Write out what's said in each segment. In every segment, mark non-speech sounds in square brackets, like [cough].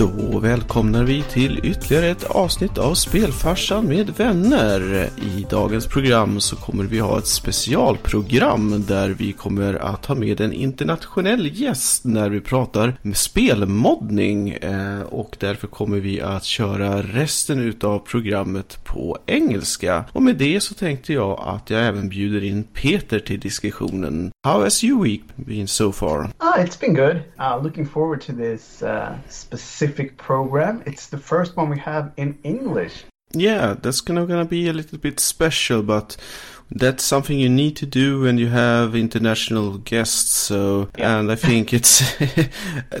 Då välkomnar vi till ytterligare ett avsnitt av Spelfarsan med vänner. I dagens program så kommer vi ha ett specialprogram där vi kommer att ha med en internationell gäst när vi pratar med spelmoddning. Eh, och därför kommer vi att köra resten utav programmet på engelska. Och med det så tänkte jag att jag även bjuder in Peter till diskussionen. How has your week been so far? Ah, it's been good. Uh, looking forward to this uh, specific program. It's the first one we have in English. Yeah, that's gonna, gonna be a little bit special, but that's something you need to do when you have international guests. So, Yeah. and I think it's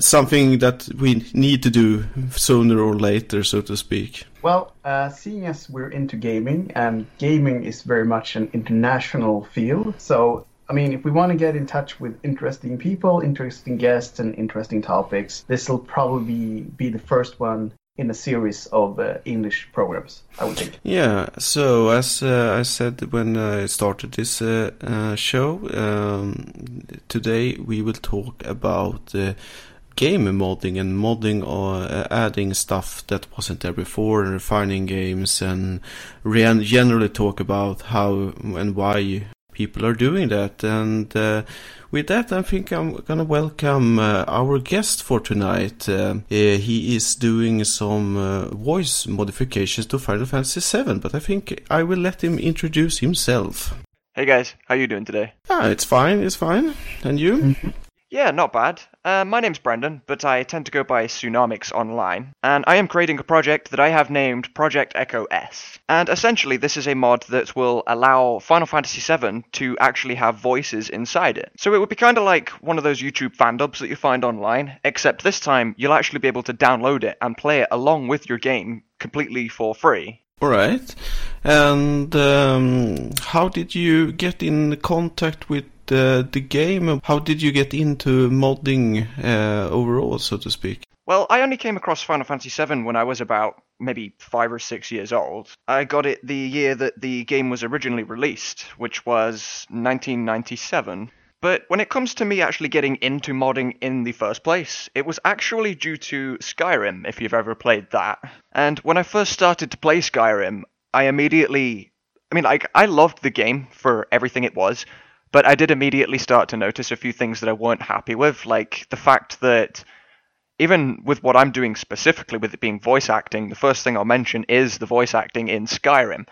[laughs] something that we need to do sooner or later, so to speak. Well, uh, seeing as we're into gaming, and gaming is very much an international field, so I mean, if we want to get in touch with interesting people, interesting guests, and interesting topics, this will probably be the first one in a series of uh, English programs, I would think. Yeah, so as uh, I said when I started this uh, uh, show, um, today we will talk about uh, game modding and modding or uh, adding stuff that wasn't there before and refining games and re- generally talk about how and why people are doing that. And uh, with that, I think I'm gonna welcome uh, our guest for tonight. Uh, uh, he is doing some uh, voice modifications to Final Fantasy VII, but I think I will let him introduce himself. Hey guys, how are you doing today? Ah, it's fine, it's fine. And you? Yeah, not bad. Uh, my name's Brendan, but I tend to go by Tsunamix online, and I am creating a project that I have named Project Echo S. And essentially, this is a mod that will allow Final Fantasy VII to actually have voices inside it. So it would be kind of like one of those YouTube fan dubs that you find online, except this time you'll actually be able to download it and play it along with your game completely for free. All right. And um, how did you get in contact with uh, the game? How did you get into modding uh, overall, so to speak? Well, I only came across Final Fantasy VII when I was about maybe five or six years old. I got it the year that the game was originally released, which was 1997. But when it comes to me actually getting into modding in the first place, it was actually due to Skyrim, if you've ever played that. And when I first started to play Skyrim, I immediately. I mean, like, I loved the game for everything it was, but I did immediately start to notice a few things that I weren't happy with, like the fact that even with what I'm doing specifically with it being voice acting, the first thing I'll mention is the voice acting in Skyrim.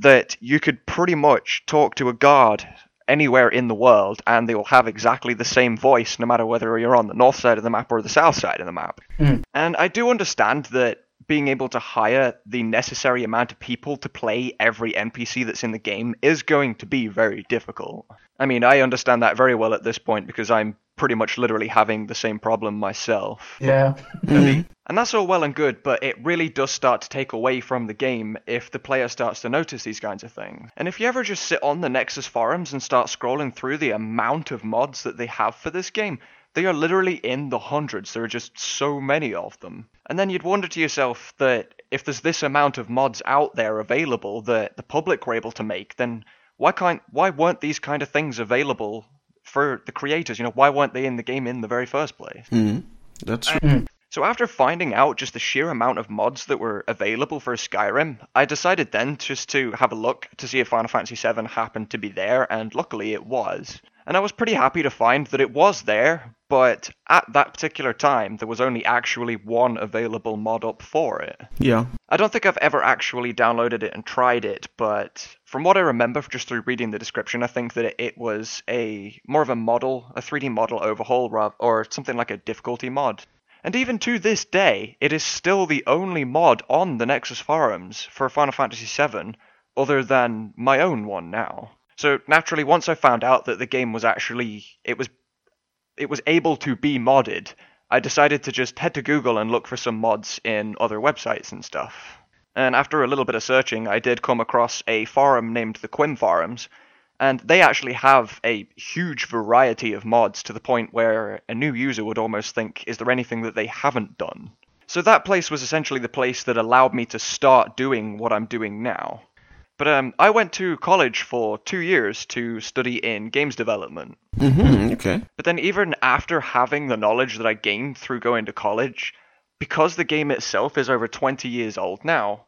That you could pretty much talk to a guard anywhere in the world and they will have exactly the same voice no matter whether you're on the north side of the map or the south side of the map. Mm. And I do understand that being able to hire the necessary amount of people to play every NPC that's in the game is going to be very difficult. I mean, I understand that very well at this point because I'm pretty much literally having the same problem myself. Yeah. [laughs] Mm-hmm. And that's all well and good, but it really does start to take away from the game if the player starts to notice these kinds of things. And if you ever just sit on the Nexus forums and start scrolling through the amount of mods that they have for this game, they are literally in the hundreds. There are just so many of them. And then you'd wonder to yourself that if there's this amount of mods out there available that the public were able to make, then why can't why weren't these kind of things available for the creators? You know, why weren't they in the game in the very first place? Mhm. That's true. So after finding out just the sheer amount of mods that were available for Skyrim, I decided then just to have a look to see if Final Fantasy VII happened to be there, and luckily it was. And I was pretty happy to find that it was there, but at that particular time there was only actually one available mod up for it. Yeah. I don't think I've ever actually downloaded it and tried it, but from what I remember just through reading the description, I think that it, was a more of a model, a 3D model overhaul, or something like a difficulty mod. And even to this day, it is still the only mod on the Nexus forums for Final Fantasy VII, other than my own one now. So naturally, once I found out that the game was actually it was it was able to be modded, I decided to just head to Google and look for some mods in other websites and stuff. And after a little bit of searching, I did come across a forum named the Qhimm Forums, and they actually have a huge variety of mods to the point where a new user would almost think, is there anything that they haven't done? So that place was essentially the place that allowed me to start doing what I'm doing now. But um, I went to college for two years to study in games development. Mm-hmm. Okay. But then, even after having the knowledge that I gained through going to college, because the game itself is over 20 years old now,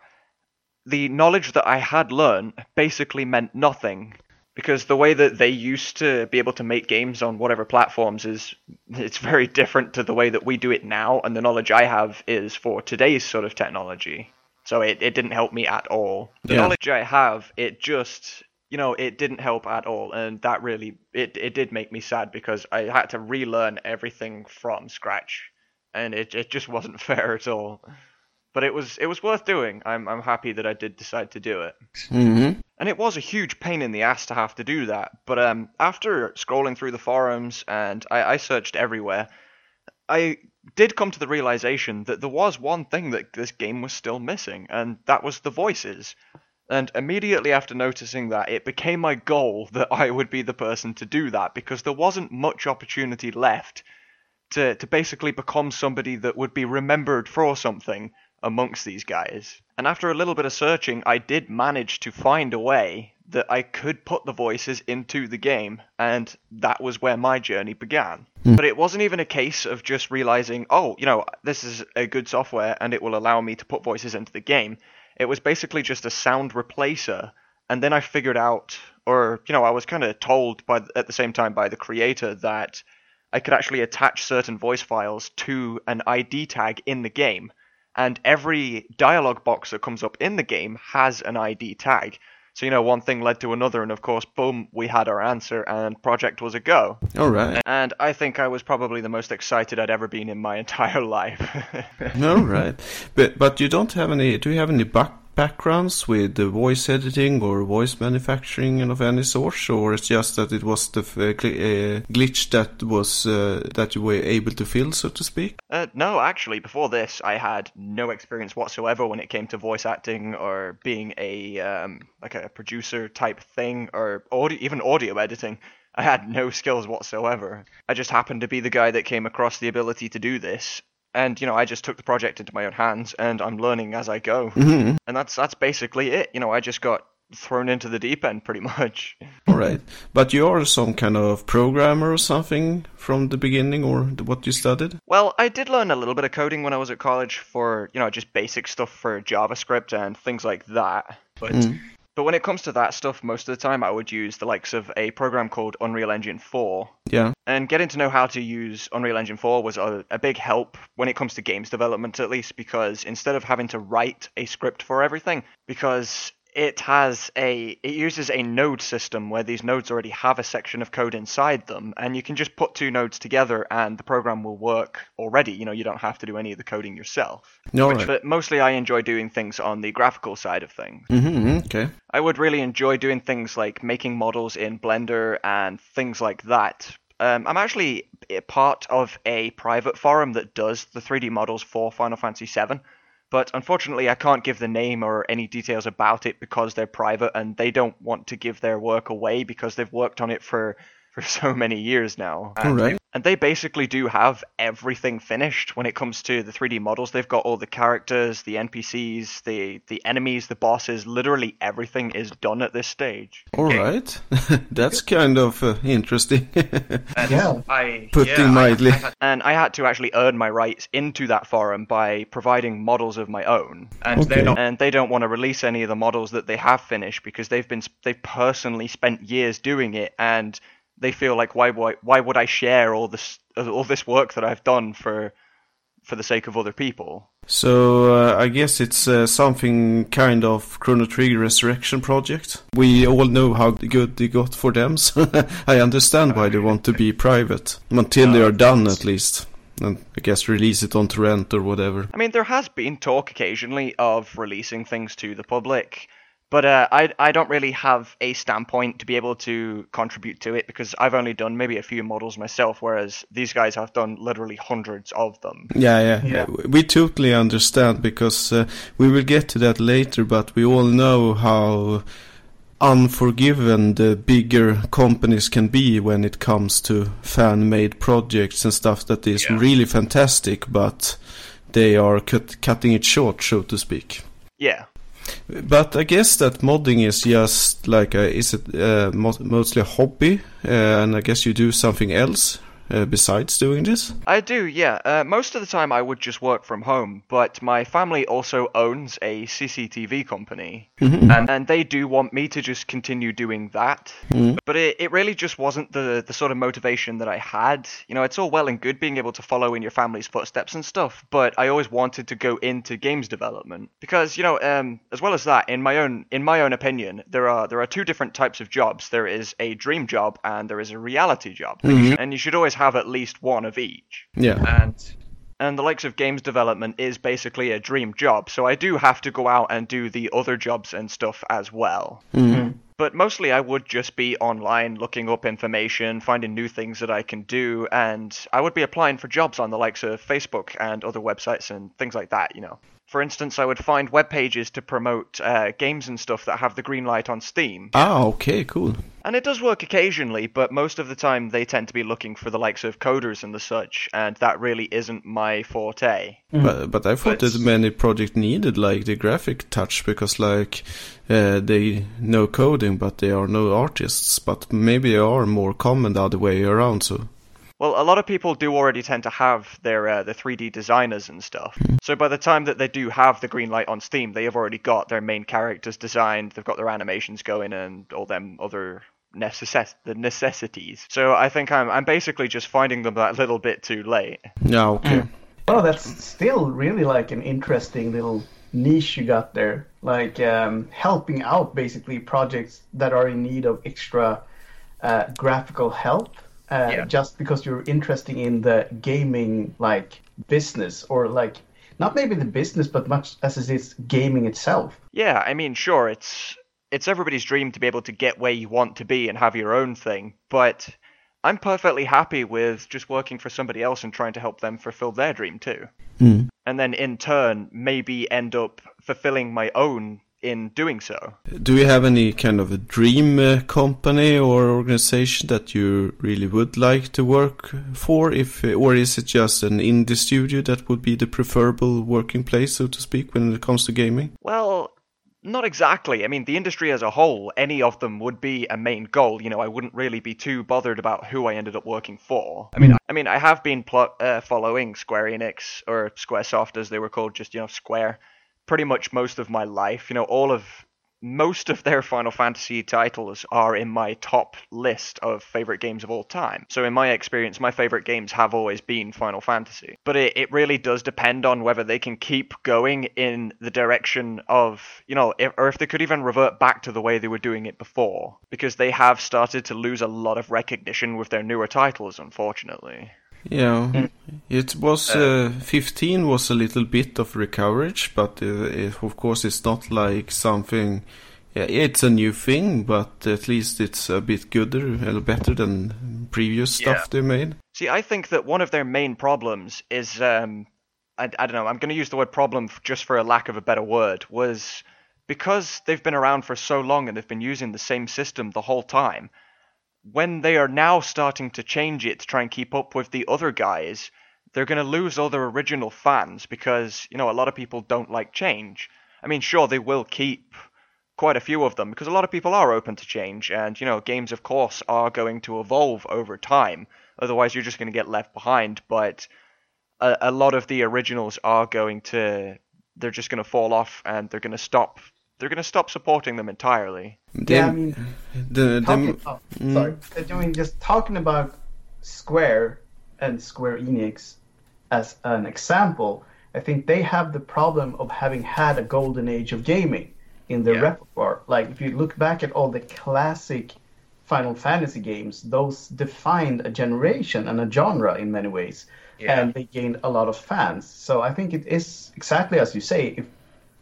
the knowledge that I had learned basically meant nothing because the way that they used to be able to make games on whatever platforms is it's very different to the way that we do it now and the knowledge I have is for today's sort of technology. So it, it didn't help me at all. The Yeah. knowledge I have, it just you know, it didn't help at all and that really it, it did make me sad because I had to relearn everything from scratch. And it it just wasn't [laughs] fair at all. But it was it was worth doing. I'm I'm happy that I did decide to do it. Mm-hmm. And it was a huge pain in the ass to have to do that. But um, after scrolling through the forums and I, I searched everywhere, I did come to the realization that there was one thing that this game was still missing, and that was the voices. And immediately after noticing that, it became my goal that I would be the person to do that because there wasn't much opportunity left to, to basically become somebody that would be remembered for something amongst these guys. And after a little bit of searching, I did manage to find a way that I could put the voices into the game, and that was where my journey began. Hmm. But it wasn't even a case of just realizing, oh, you know, this is a good software and it will allow me to put voices into the game. It was basically just a sound replacer, and then I figured out, or, you know, I was kind of told by at the same time by the creator that I could actually attach certain voice files to an ID tag in the game, and every dialog box that comes up in the game has an ID tag. So you know, one thing led to another, and of course, boom, we had our answer, and project was a go. All right. And I think I was probably the most excited I'd ever been in my [laughs] entire life. [laughs] All right. But but you don't have any. Do you have any back backgrounds with the voice editing or voice manufacturing of any sort, or it's just that it was the uh, uh, glitch that was uh, that you were able to fill, so to speak? Uh, no, actually, before this, I had no experience whatsoever when it came to voice acting or being a um, like a producer type thing or audio, even audio editing. I had no skills whatsoever. I just happened to be the guy that came across the ability to do this, and you know, I just took the project into my own hands, and I'm learning as I go. hmm And that's that's basically it. You know, I just got thrown into the deep end pretty [laughs] much. All right. But you are some kind of programmer or something from the beginning, or what you studied? Well, I did learn a little bit of coding when I was at college for, you know, just basic stuff for JavaScript and things like that. But Mm. But when it comes to that stuff, most of the time I would use the likes of a program called Unreal Engine 4. Yeah. And getting to know how to use Unreal Engine 4 was a, a big help when it comes to games development, at least, because instead of having to write a script for everything, because it has a it uses a node system where these nodes already have a section of code inside them and you can just put two nodes together and the program will work already you know you don't have to do any of the coding yourself All Which- right. but mostly i enjoy doing things on the graphical side of things mm-hmm, Okay. I would really enjoy doing things like making models in Blender and things like that. Um, I'm actually part of a private forum that does the 3D models for Final Fantasy VII, but unfortunately I can't give the name or any details about it because they're private and they don't want to give their work away because they've worked on it for for [laughs] so many years now. All right. And they basically do have everything finished when it comes to the 3D models. They've got all the characters, the NPCs, the the enemies, the bosses. Literally everything is done at this stage. All right. [laughs] That's kind of uh, interesting. [laughs] Yeah. I Putting mildly. and I had to actually earn my rights into that forum by providing models of my own. And Okay. they don't. And they don't want to release any of the models that they have finished because they've been they've personally spent years doing it and they feel like why why, why would I share all this all this work that I've done for for the sake of other people? So uh, I guess it's uh, something kind of Chrono Trigger Resurrection project. We all know how good they got for them, [laughs] so I understand why they want to be private until they are done at least. And I guess release it on torrent or whatever. I mean, there has been talk occasionally of releasing things to the public, but uh, I I don't really have a standpoint to be able to contribute to it because I've only done maybe a few models myself, whereas these guys have done literally hundreds of them. Yeah, yeah, Yeah. Uh, We totally understand because uh, we will get to that later, but we all know how unforgiven the bigger companies can be when it comes to fan-made projects and stuff that is Yeah. really fantastic, but they are cut, cutting it short, so to speak. Yeah. But I guess that modding is just like a, is it uh, mo- mostly a hobby, uh, and I guess you do something else uh, besides doing this? I do, yeah. Uh, most of the time I would just work from home, but my family also owns a CCTV company, Mm-hmm. and, and they do want me to just continue doing that. But it, it really just wasn't the, the sort of motivation that I had. You know, it's all well and good being able to follow in your family's footsteps and stuff, but I always wanted to go into games development because, you know, um, as well as that, in my own in my own opinion, there are there are two different types of jobs. There is a dream job and there is a reality job, and you should always have at least one of each. Yeah. and and the likes of games development is basically a dream job so i do have to go out and do the other jobs and stuff as well hmm. Hmm. But mostly i would just be online looking up information finding new things that i can do and i would be applying for jobs on the likes of facebook and other websites and things like that you know for instance i would find web pages to promote uh, games and stuff that have the green light on steam Ah, okay, cool. and it does work occasionally, but most of the time they tend to be looking for the likes of coders and the such, and that really isn't my forte. But but I thought But- that many projects needed like the graphic touch because like uh, they know coding but they are no artists. But maybe they are more common the other way around. So Well, a lot of people do already tend to have their uh, the 3D designers and stuff. So by the time that they do have the green light on Steam, they have already got their main characters designed, they've got their animations going, and all them other necess- the necessities. So I think I'm I'm basically just finding them that little bit too late. No, okay. Oh, that's still really like an interesting little niche you got there. Like um, helping out basically projects that are in need of extra uh, graphical help. Uh, Yeah. Just because you're interested in the gaming like business or like not maybe the business, but much as it is gaming itself. Yeah, I mean, sure, it's it's everybody's dream to be able to get where you want to be and have your own thing, but I'm perfectly happy with just working for somebody else and trying to help them fulfill their dream too. Mm. And then in turn, maybe end up fulfilling my own in doing so. Do you have any kind of a dream uh, company or organization that you really would like to work for? If or is it just an indie studio that would be the preferable working place, so to speak, when it comes to gaming? Well, not exactly. I mean, the industry as a whole, any of them would be a main goal. You know, I wouldn't really be too bothered about who I ended up working for. I mean, I mean, I have been pl- uh, following Square Enix or SquareSoft as they were called, just you know, Square, pretty much most of my life. You know, all of most of their Final Fantasy titles are in my top list of favorite games of all time. So in my experience, my favorite games have always been Final Fantasy. But it, it really does depend on whether they can keep going in the direction of, you know, if, or if they could even revert back to the way they were doing it before. Because they have started to lose a lot of recognition with their newer titles, unfortunately. Yeah, it was uh, 15 was a little bit of recovery, but it, of course it's not like something. Yeah, it's a new thing, but at least it's a bit gooder, a little better than previous stuff Yeah. they made. See, I think that one of their main problems is, um, I, I don't know, I'm going to use the word problem just for a lack of a better word, was because they've been around for so long and they've been using the same system the whole time, when they are now starting to change it to try and keep up with the other guys, they're going to lose all their original fans because, you know, a lot of people don't like change. I mean, sure, they will keep quite a few of them because a lot of people are open to change and, you know, games, of course, are going to evolve over time. Otherwise, you're just going to get left behind. But a, a lot of the originals are going to, they're just going to fall off and they're going to stop. They're going to stop supporting them entirely. Yeah, I mean, the, the, talking, oh, sorry. I mean, just talking about Square and Square Enix as an example, I think they have the problem of having had a golden age of gaming in their Yeah. repertoire. Like, if you look back at all the classic Final Fantasy games, those defined a generation and a genre in many ways. Yeah. And they gained a lot of fans. So I think it is exactly as you say. If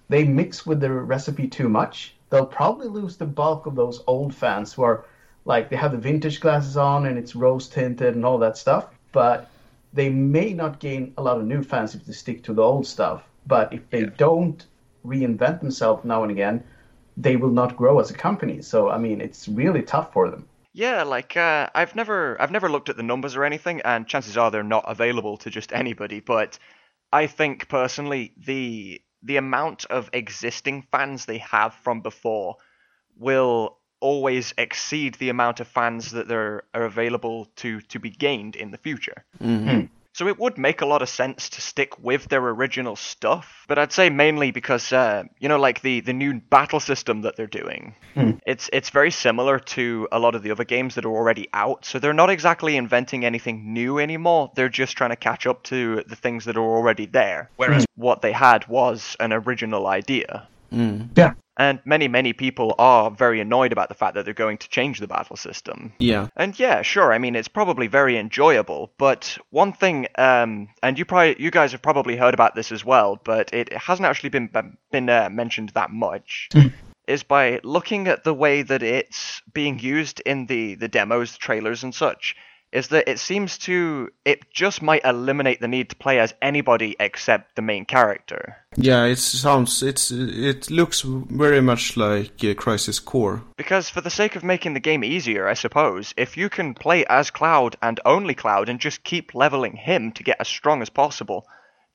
they mix with the recipe too much, they'll probably lose the bulk of those old fans who are like they have the vintage glasses on and it's rose tinted and all that stuff. But they may not gain a lot of new fans if they stick to the old stuff. But if they Yeah. don't reinvent themselves now and again, they will not grow as a company. So I mean, it's really tough for them. Yeah, like uh, I've never I've never looked at the numbers or anything, and chances are they're not available to just anybody. But I think personally the the amount of existing fans they have from before will always exceed the amount of fans that there are available to to be gained in the future. Mm-hmm. Hmm. So it would make a lot of sense to stick with their original stuff, but I'd say mainly because uh, you know, like the the new battle system that they're doing, hmm. it's it's very similar to a lot of the other games that are already out. So they're not exactly inventing anything new anymore. They're just trying to catch up to the things that are already there. Whereas hmm. what they had was an original idea. Hmm. Yeah. And many, many people are very annoyed about the fact that they're going to change the battle system. Yeah. And yeah, sure. I mean, it's probably very enjoyable. But one thing, um, and you probably, you guys have probably heard about this as well, but it hasn't actually been been uh, mentioned that much. Is by looking at the way that it's being used in the the demos, trailers, and such. Is that it seems to it just might eliminate the need to play as anybody except the main character. Yeah, it sounds it's it looks very much like uh, Crisis Core. Because for the sake of making the game easier, I suppose, if you can play as Cloud and only Cloud and just keep leveling him to get as strong as possible,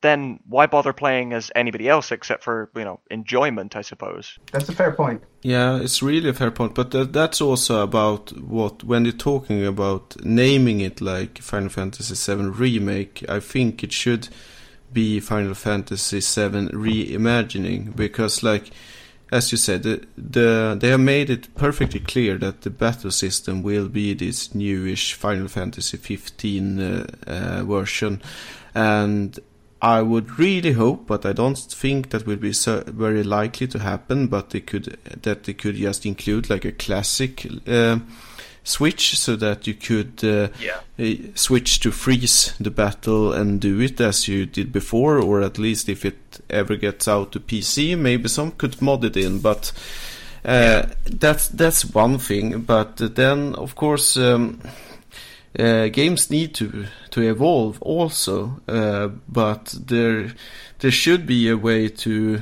then why bother playing as anybody else except for, you know, enjoyment, I suppose. That's a fair point. Yeah, it's really a fair point, but that, that's also about what when you're talking about naming it like Final Fantasy VII Remake. I think it should be Final Fantasy VII Reimagining because, like as you said, the, the they have made it perfectly clear that the battle system will be this newish Final Fantasy 15 uh, uh, version, and I would really hope, but I don't think that will be so very likely to happen. But they could that they could just include like a classic uh, switch, so that you could uh, Yeah. uh, switch to freeze the battle and do it as you did before, or at least if it ever gets out to PC, maybe some could mod it in. But uh, that's that's one thing. But then, of course. Um, uh, games need to to evolve also, uh, but there there should be a way to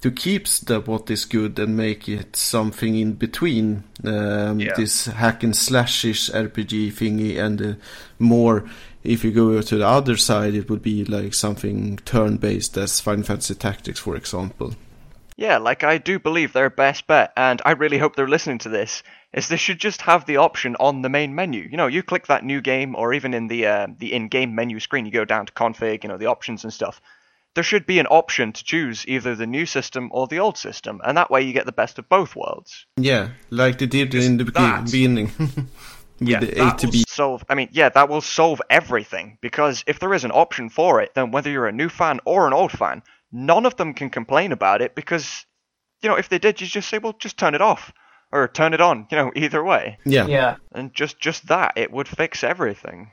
to keep the, what is good and make it something in between um, Yeah. this hack and slashish RPG thingy and uh, more. If you go to the other side, it would be like something turn-based, as Final Fantasy Tactics, for example. Yeah, like I do believe their best bet, and I really hope they're listening to this, is they should just have the option on the main menu. You know, you click that new game, or even in the uh, the in-game menu screen, you go down to config, you know, the options and stuff. There should be an option to choose either the new system or the old system, and that way you get the best of both worlds. Yeah, like they did in the that- beginning [laughs] A that to will B. Solve, I mean, yeah, that will solve everything because if there is an option for it, then whether you're a new fan or an old fan, none of them can complain about it because, you know, if they did, you just say, well, just turn it off or turn it on, you know, either way. Yeah. Yeah. And just just that, it would fix everything.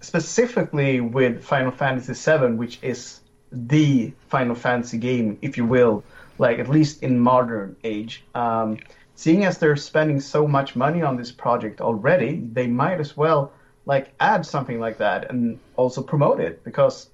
specifically with Final Fantasy VII, which is the Final Fantasy game, if you will, like at least in modern age. Um, seeing as they're spending so much money on this project already, they might as well like add something like that and also promote it because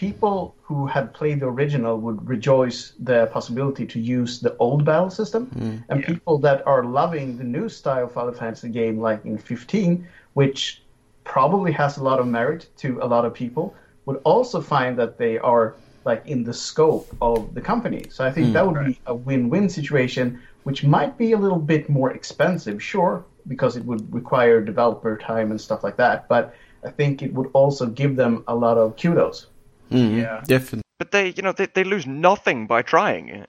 people who had played the original would rejoice the possibility to use the old battle system, hmm. and people that are loving the new style Final Fantasy game, like in 15, which probably has a lot of merit to a lot of people, would also find that they are like in the scope of the company. So I think hmm. that would be a win-win situation, which might be a little bit more expensive, sure, because it would require developer time and stuff like that. But I think it would also give them a lot of kudos. Yeah. Definitely. But they, you know, they, they lose nothing by trying it.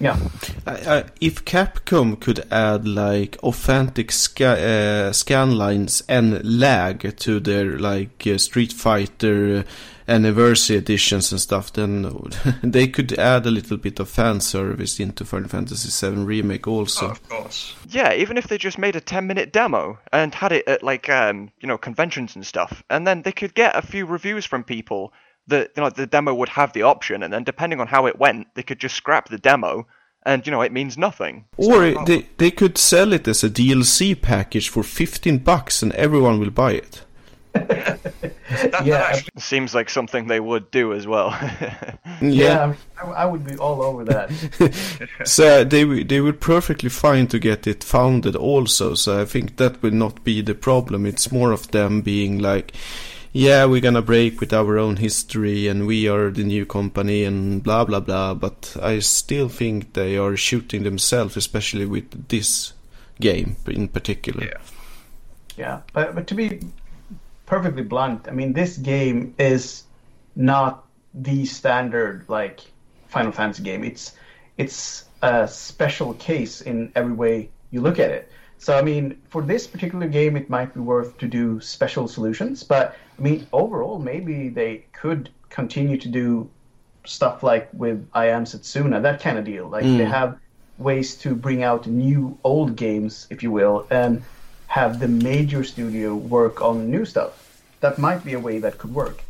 Yeah. I, I, if Capcom could add like authentic sca- uh, scan lines and lag to their like uh, Street Fighter uh, anniversary editions and stuff, then [laughs] they could add a little bit of fan service into Final Fantasy VII Remake also. Oh, of course. Yeah, even if they just made a 10 minute demo and had it at like um, you know, conventions and stuff, and then they could get a few reviews from people that you know the demo would have the option and then depending on how it went, they could just scrap the demo and you know, it means nothing. Or they they could sell it as a DLC package for 15 bucks and everyone will buy it. [laughs] That, that Yeah, actually, Seems like something they would do as well. [laughs] Yeah, I, mean, I, I would be all over that. [laughs] So uh, they they would perfectly fine to get it founded also. So I think that will not be the problem. It's more of them being like, yeah, we're gonna break with our own history and we are the new company and blah blah blah. But I still think they are shooting themselves, especially with this game in particular. Yeah. Yeah, but but to be perfectly blunt, I mean this game is not the standard like Final Fantasy game. It's it's a special case in every way you look at it. So I mean, for this particular game, it might be worth to do special solutions. But I mean, overall, maybe they could continue to do stuff like with I Am Setsuna, that kind of deal. Like they have ways to bring out new old games, if you will, and have the major studio work on new stuff. That might be a way that could work.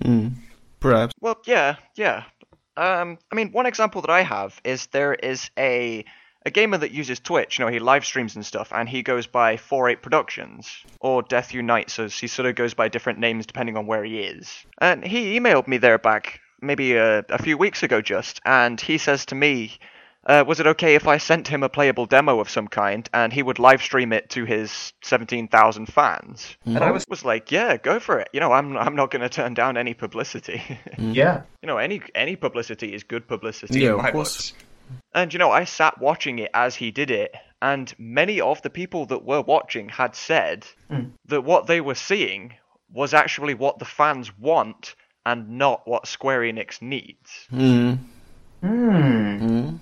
Mm. Perhaps. Well, yeah, yeah. Um, I mean, one example that I have is there is a a gamer that uses Twitch. You know, he live streams and stuff, and he goes by 48 Productions or Death Unites, So he sort of goes by different names depending on where he is. And he emailed me there back maybe a, a few weeks ago just, and he says to me. Uh, was it okay if I sent him a playable demo of some kind and he would live stream it to his 17,000 fans? And I was, was like, yeah, go for it. You know, I'm I'm not going to turn down any publicity. [laughs] Yeah, you know, any any publicity is good publicity. Yeah, of course. books. And you know, I sat watching it as he did it, and many of the people that were watching had said that what they were seeing was actually what the fans want and not what Square Enix needs. Mm. Hmm. Mm.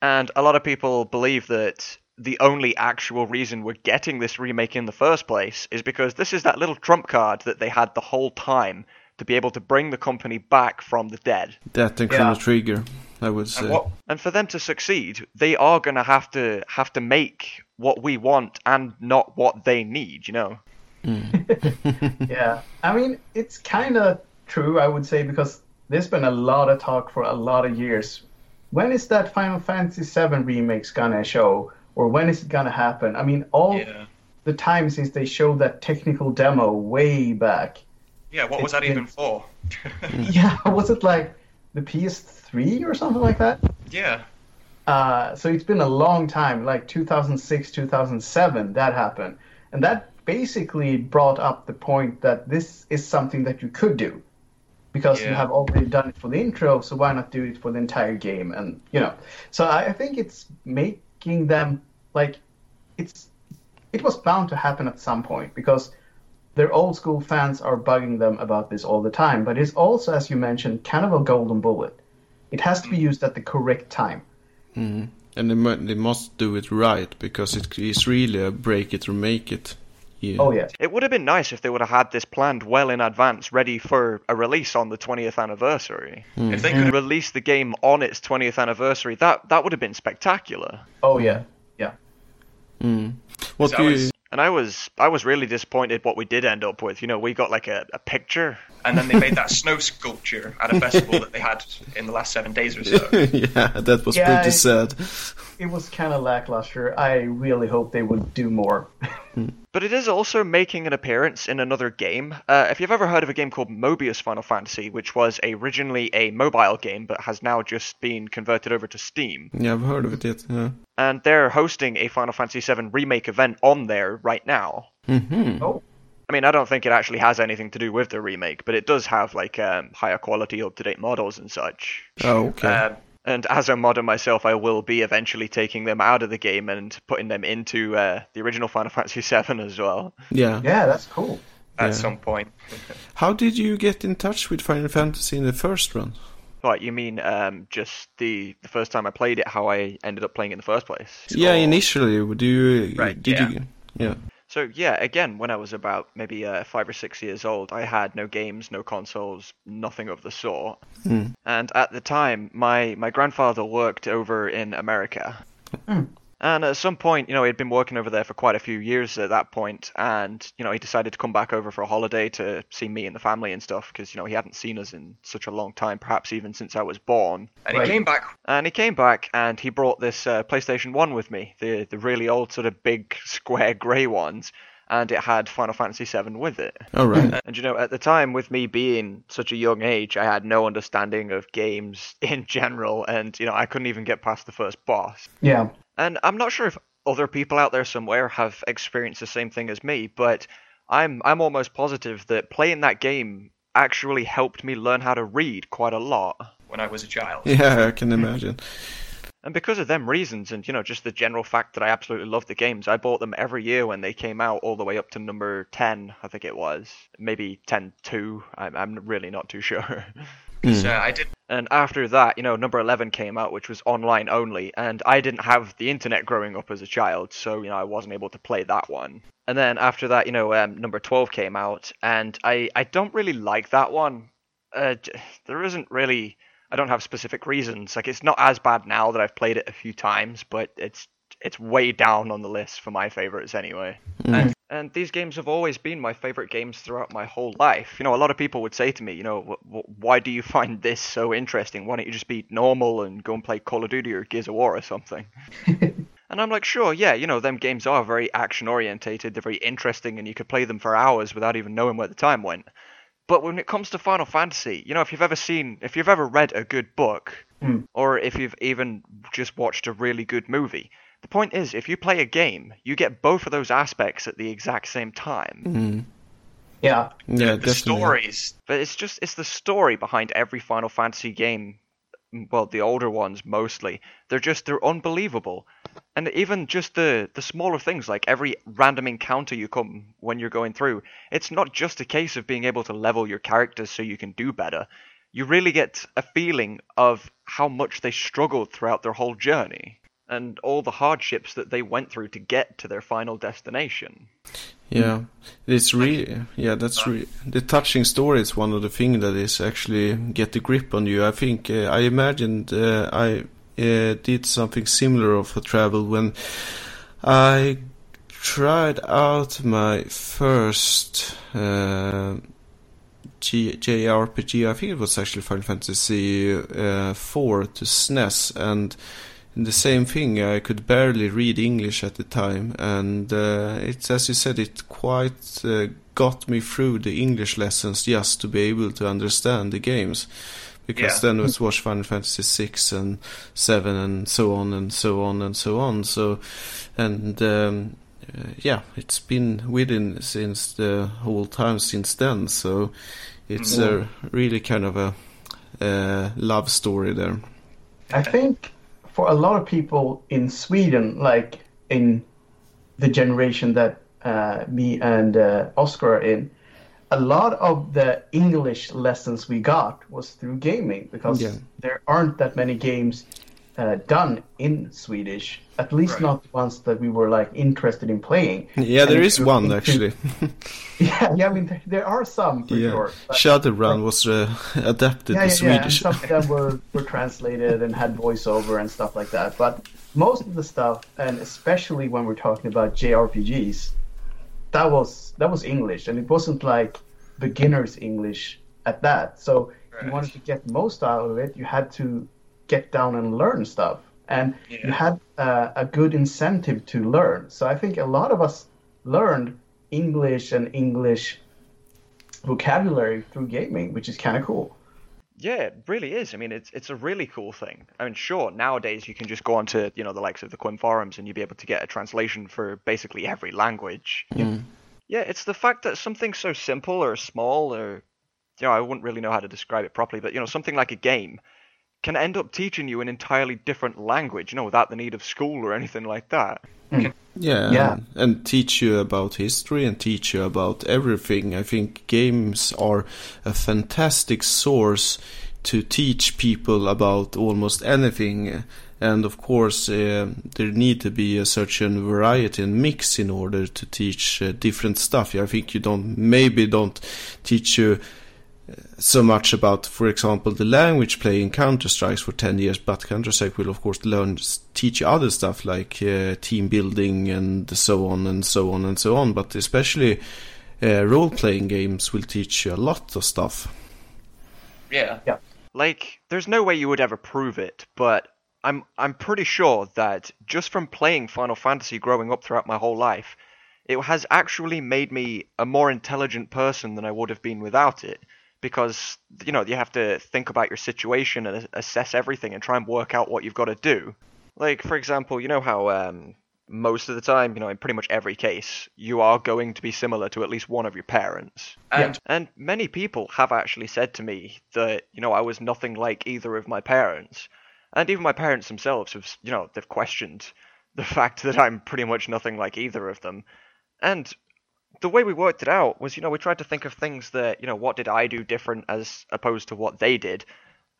And a lot of people believe that the only actual reason we're getting this remake in the first place is because this is that little trump card that they had the whole time to be able to bring the company back from the dead. That and Chrono Yeah. Trigger, I would say. And what And for them to succeed, they are going to have to have to make what we want and not what they need, you know. Mm. [laughs] yeah. I mean, it's kind of true, I would say, because there's been a lot of talk for a lot of years. When is that Final Fantasy VII remake's gonna show, or when is it gonna happen? I mean, all Yeah. the time since they showed that technical demo way back. Yeah, what was that It's even for? [laughs] Yeah, [laughs] was it like the PS3 or something like that? yeah. Uh, so it's been a long time, like 2006, 2007, that happened. And that basically brought up the point that this is something that you could do. Because you have already done it for the intro, so why not do it for the entire game? And, you know, so I, I think it's making them, like, it's, it was bound to happen at some point because their old school fans are bugging them about this all the time. But it's also, as you mentioned, kind of a golden bullet. It has to be used at the correct time. And they, they must do it right because it is really a break it or make it. Yeah. Oh, yeah. It would have been nice if they would have had this planned well in advance, ready for a release on the 20th anniversary. If they And could release the game on its 20th anniversary. That that would have been spectacular. Oh, yeah. Yeah. Mm. What do you? It's- And I was I was really disappointed what we did end up with. You know, we got like a, a picture. and then they made that snow sculpture at a [laughs] festival that they had in the last seven days or so. [laughs] yeah, that was Yeah, pretty I- sad. It was kind of lackluster. I really hope they would do more. Hmm. But it is also making an appearance in another game. Uh, if you've ever heard of a game called Mobius Final Fantasy, which was originally a mobile game but has now just been converted over to Steam, Yeah, I've heard of it yet. Yeah. and they're hosting a Final Fantasy VII remake event on there right now. hmm oh, I mean, I don't think it actually has anything to do with the remake, but it does have like um, higher quality, up to date models and such. Oh, okay. Um, And as a modder myself, I will be eventually taking them out of the game and putting them into uh, the original Final Fantasy VII as well. yeah. yeah, that's cool. at Yeah. some point. [laughs] How did you get in touch with Final Fantasy in the first run? What you mean? Um, just the the first time I played it, how I ended up playing it in the first place. Yeah, Oh. initially, do you? Right, Did yeah. you? Yeah. So yeah, again, when I was about maybe uh, five or six years old, I had no games, no consoles, nothing of the sort. Mm. And at the time, my my grandfather worked over in America. And at some point, you know, he'd been working over there for quite a few years at that point, and you know, he decided to come back over for a holiday to see me and the family and stuff, because you know he hadn't seen us in such a long time, perhaps even since I was born. And Right. he came back. And he came back and he brought this uh, PlayStation 1 with me, the, the really old sort of big [laughs] square grey ones, and it had Final Fantasy VII with it. All right. And you know, at the time, with me being such a young age, I had no understanding of games [laughs] in general, and you know, I couldn't even get past the first boss. Yeah. And I'm not sure if other people out there somewhere have experienced the same thing as me, but I'm I'm almost positive that playing that game actually helped me learn how to read quite a lot. when I was a child. yeah, I can imagine. And because of them reasons, and you know, just the general fact that I absolutely love the games, I bought them every year when they came out, all the way up to number ten, I think it was, maybe 10-2. I'm, I'm really not too [laughs] sure. So I did. And after that, you know, number 11 came out, which was online only, and I didn't have the internet growing up as a child, so, you know, I wasn't able to play that one. And then after that, you know, um, number 12 came out, and I, I don't really like that one. Uh, there isn't really, I don't have specific reasons. Like, it's not as bad now that I've played it a few times, but it's it's way down on the list for my favorites anyway. Mm. And, and these games have always been my favorite games throughout my whole life. You know, a lot of people would say to me, you know, "Wh- wh- why do you [laughs] find this so interesting? Why don't you just be normal and go and play Call of Duty or Gears of War or something? [laughs] And I'm like, sure, yeah, you know, them games are very action orientated, they're very interesting, and you could play them for hours without even knowing where the time went. But when it comes to Final Fantasy, you know, if you've ever seen, if you've ever read a good book, Hmm. or if you've even just watched a really good movie, the point is, if you play a game, you get both of those aspects at the exact same time. Mm. Yeah, Yeah, the definitely. stories. But it's just it's the story behind every Final Fantasy game. Well, the older ones mostly. They're just they're unbelievable. And even just the the smaller things like every random encounter you come when you're going through, it's not just a case of being able to level your characters so you can do better. You really get a feeling of how much they struggled throughout their whole journey and all the hardships that they went through to get to their final destination. Yeah, it's really yeah. That's really the touching story is one of the things that is actually get the grip on you. I think uh, I imagined uh, I did something similar of a travel when I tried out my first uh, JRPG. I think it was actually Final Fantasy uh, 4 to SNES and the same thing. I could barely read English at the time, and uh, it's as you said, it quite uh, got me through the English lessons just to be able to understand the games. Because Yeah. then it was watch Final Fantasy six and seven and so on and so on and so on. So, and um, uh, yeah, it's been within since the whole time since then. So, it's a really kind of a uh, love story there. I think for a lot of people in Sweden, like in the generation that uh, me and uh, Oscar are in, a lot of the English lessons we got was through gaming because Yeah. there aren't that many games uh, done in Swedish. At least Right. not ones that we were like interested in playing. Yeah, there And is if you one think to- actually. [laughs] Yeah, yeah. I mean, there, there are some for yeah, sure. but- Shadowrun was uh, [laughs] adapted yeah, to yeah, yeah. And Swedish. some of them were, were translated and had voiceover and stuff like that. But most of the stuff, and especially when we're talking about JRPGs, that was that was English, and it wasn't like beginners English at that. So if you wanted to get most out of it, you had to get down and learn stuff, and you had uh, a good incentive to learn. So I think a lot of us learned English and English vocabulary through gaming, which is kind of cool. Yeah, it really is. I mean, it's it's a really cool thing. I mean, sure, nowadays you can just go onto you know the likes of the Qhimm forums and you'll be able to get a translation for basically every language. Mm. Yeah, it's the fact that something so simple or small or you know I wouldn't really know how to describe it properly, but you know something like a game can end up teaching you an entirely different language, you know, without the need of school or anything like that. Yeah, Yeah. And, and teach you about history and teach you about everything. I think games are a fantastic source to teach people about almost anything. And of course, uh, there need to be a certain variety and mix in order to teach uh, different stuff. I think you don't, maybe don't teach you uh, so much about, for example, the language playing Counter Strikes for 10 years, but Counter Strike will, of course, learn, teach you other stuff like uh, team building and so on and so on and so on. But especially uh, role playing games will teach you a lot of stuff. Yeah. Yeah. Like, there's no way you would ever prove it, but I'm I'm pretty sure that just from playing Final Fantasy growing up throughout my whole life, it has actually made me a more intelligent person than I would have been without it. Because you know you have to think about your situation and assess everything and try and work out what you've got to do. Like for example, you know how um, most of the time, you know, in pretty much every case, you are going to be similar to at least one of your parents. And And many people have actually said to me that, you know, I was nothing like either of my parents. And even my parents themselves have, you know, they've questioned the [laughs] fact that I'm pretty much nothing like either of them. And the way we worked it out was, you know, we tried to think of things that, you know, what did I do different as opposed to what they did.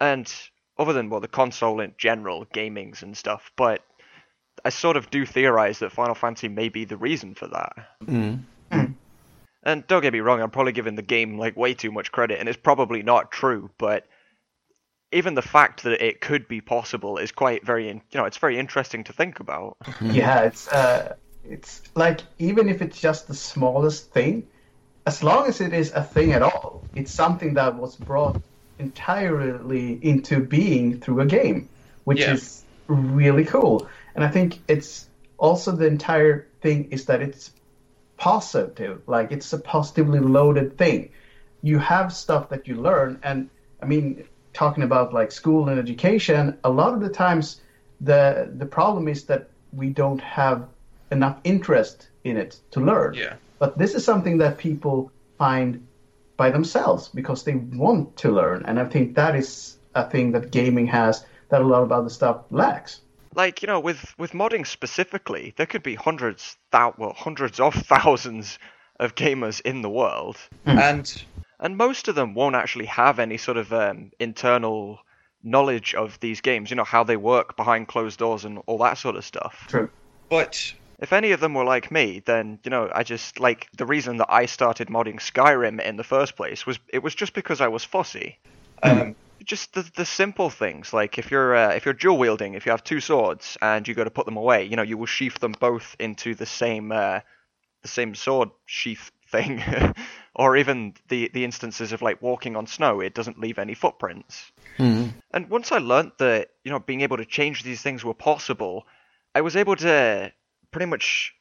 And other than, well, the console in general, gamings and stuff, but I sort of do theorize that Final Fantasy may be the reason for that. Mm. And don't get me wrong, I'm probably giving the game like way too much credit, and it's probably not true, but even the fact that it could be possible is quite very, in- you know, it's very interesting to think about. Yeah, it's uh, it's like even if it's just the smallest thing, as long as it is a thing at all, it's something that was brought entirely into being through a game, which Yeah. is really cool. And I think it's also the entire thing is that it's positive, like it's a positively loaded thing. You have stuff that you learn, and I mean, talking about like school and education, a lot of the times the the problem is that we don't have enough interest in it to learn. Yeah. But this is something that people find by themselves because they want to learn, and I think that is a thing that gaming has that a lot of other stuff lacks. like you know with with modding specifically there could be hundreds thou- well hundreds of [laughs] thousands of gamers in the world And and most of them won't actually have any sort of um, internal knowledge of these games you know how they work behind closed doors and all that sort of stuff True. but if any of them were like me then you know i just like the reason that i started modding skyrim in the first place was it was just because i was fussy. Um, just the, the simple things like if you're uh, if you're dual wielding if you have two swords and you go to put them away you know you will sheath them both into the same uh, the same sword sheath [laughs] thing. Or even the the instances of like walking on snow it doesn't leave any footprints. Mm. and once i learnt that you know being able to change these things were possible i was able to pretty much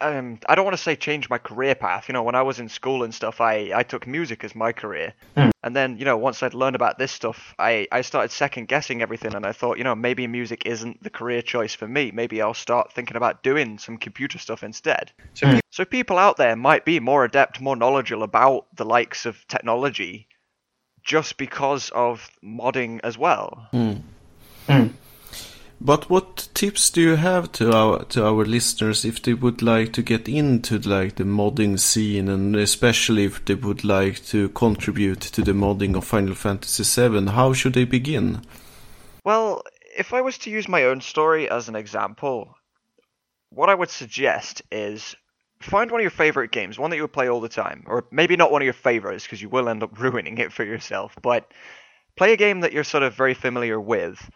um, I don't want to say change my career path. You know, when I was in school and stuff, I, I took music as my career. Hmm. And then, you know, once I'd learned about this stuff, I, I started second guessing everything and I thought, you know, maybe music isn't the career choice for me. Maybe I'll start thinking about doing some computer stuff instead. so pe- So people out there might be more adept, more knowledgeable about the likes of technology just because of modding as well. Hmm. But what tips do you have to our to our listeners if they would like to get into like the modding scene and especially if they would like to contribute to the modding of Final Fantasy VII? How should they begin? Well, if I was to use my own story as an example, what I would suggest is find one of your favorite games, one that you would play all the time, or maybe not one of your favorites because you will end up [laughs] ruining it for yourself, but play a game that you're sort of very familiar with,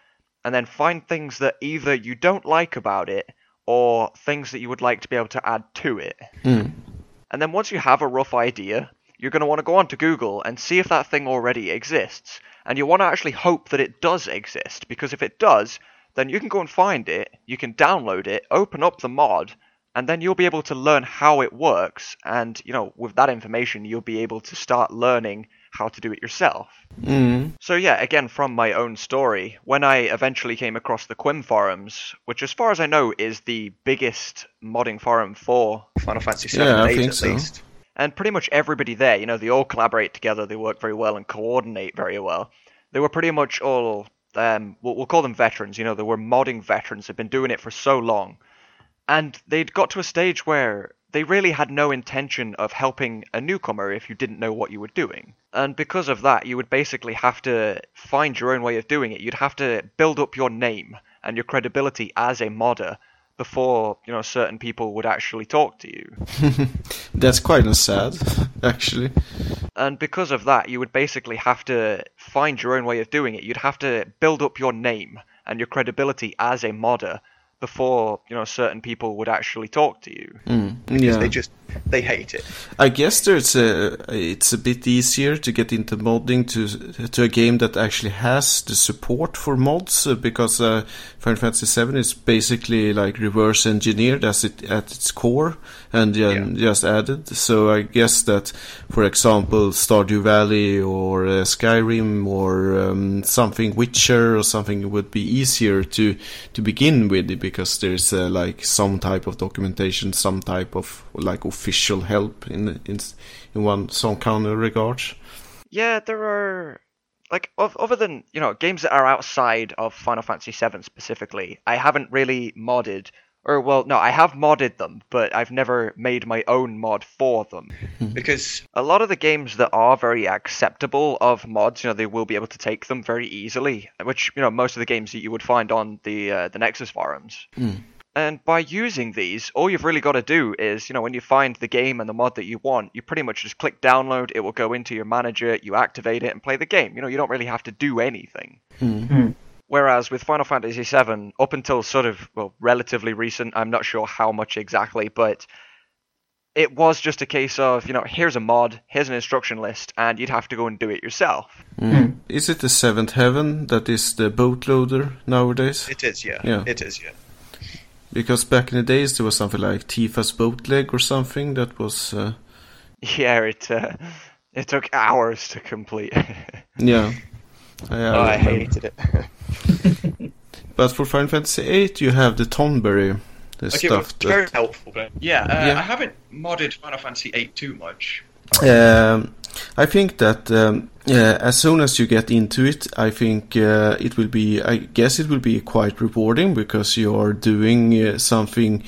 and then find things that either you don't like about it or things that you would like to be able to add to it. Mm. And then once you have a rough idea, you're going to want to go onto Google and see if that thing already exists. And you want to actually hope that it does exist, because if it does, then you can go and find it, you can download it, open up the mod, and then you'll be able to learn how it works. And, you know, with that information, you'll be able to start learning how to do it yourself. Mm. So yeah, again from my own story, when I eventually came across the Qhimm forums, which as far as I know is the biggest modding forum for Final Fantasy VII Yeah, I and 8 think at so. least. and pretty much everybody there, you know, they all collaborate together, they work very well and coordinate very well. They were pretty much all, um, we'll, we'll call them veterans, you know, they were modding veterans, they've been doing it for so long. And they'd got to a stage where they really had no intention of helping a newcomer if you didn't know what you were doing. And because of that, you would basically have to find your own way of doing it. You'd have to build up your name and your credibility as a modder before, you know, certain people would actually talk to you. [laughs] That's quite sad, actually. And because of that, you would basically have to find your own way of doing it. You'd have to build up your name and your credibility as a modder before, you know, certain people would actually talk to you. Mm. Because Yeah. they just they hate it. I guess there's a it's a bit easier to get into modding to to a game that actually has the support for mods uh, because uh, Final Fantasy VII is basically like reverse engineered as it at its core and Yeah. just added. So I guess that, for example, Stardew Valley or uh, Skyrim or um, something Witcher or something would be easier to to begin with because there's uh, like some type of documentation, some type of like official help in in in one some kind of regards. Yeah, there are like other than you know games that are outside of Final Fantasy VII specifically, I haven't really modded. Or well, no, I have modded them, but I've never made my own mod for them. Hmm. Because A lot of the games that are very acceptable of mods, you know, they will be able to take them very easily, which you know most of the games that you would find on the uh, the Nexus forums. Hmm. And by using these, all you've really got to do is, you know, when you find the game and the mod that you want, you pretty much just click download. It will go into your manager, you activate it, and play the game. You know, you don't really have to do anything. Hmm. Whereas with Final Fantasy VII, up until sort of well, relatively recent, I'm not sure how much exactly, but it was just a case of, you know, here's a mod, here's an instruction list, and you'd have to go and do it yourself. Is it the Seventh Heaven that is the bootloader nowadays? it is, yeah. Yeah. It is, yeah. Because back in the days there was something like Tifa's bootleg or something that was. Uh, [laughs] Yeah, it uh, it took hours to complete. [laughs] yeah. I, Oh, I remember. hated it. [laughs] But for Final Fantasy VIII, you have the Tonberry, the Okay, well, stuff very helpful. But yeah, uh, Yeah. I haven't modded Final Fantasy VIII too much. Um, I think that um, uh, as soon as you get into it, I think uh, it will be. I guess it will be quite rewarding because you are doing uh, something,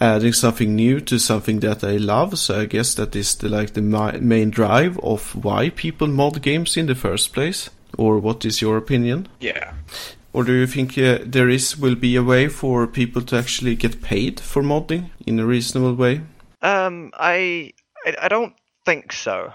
adding something new to something that I love. So I guess that is the, like the mi- main drive of why people mod games in the first place. Or what is your opinion? Yeah. Or do you think uh, there is will be a way for people to actually get paid for modding in a reasonable way? Um, I, I, I don't think so.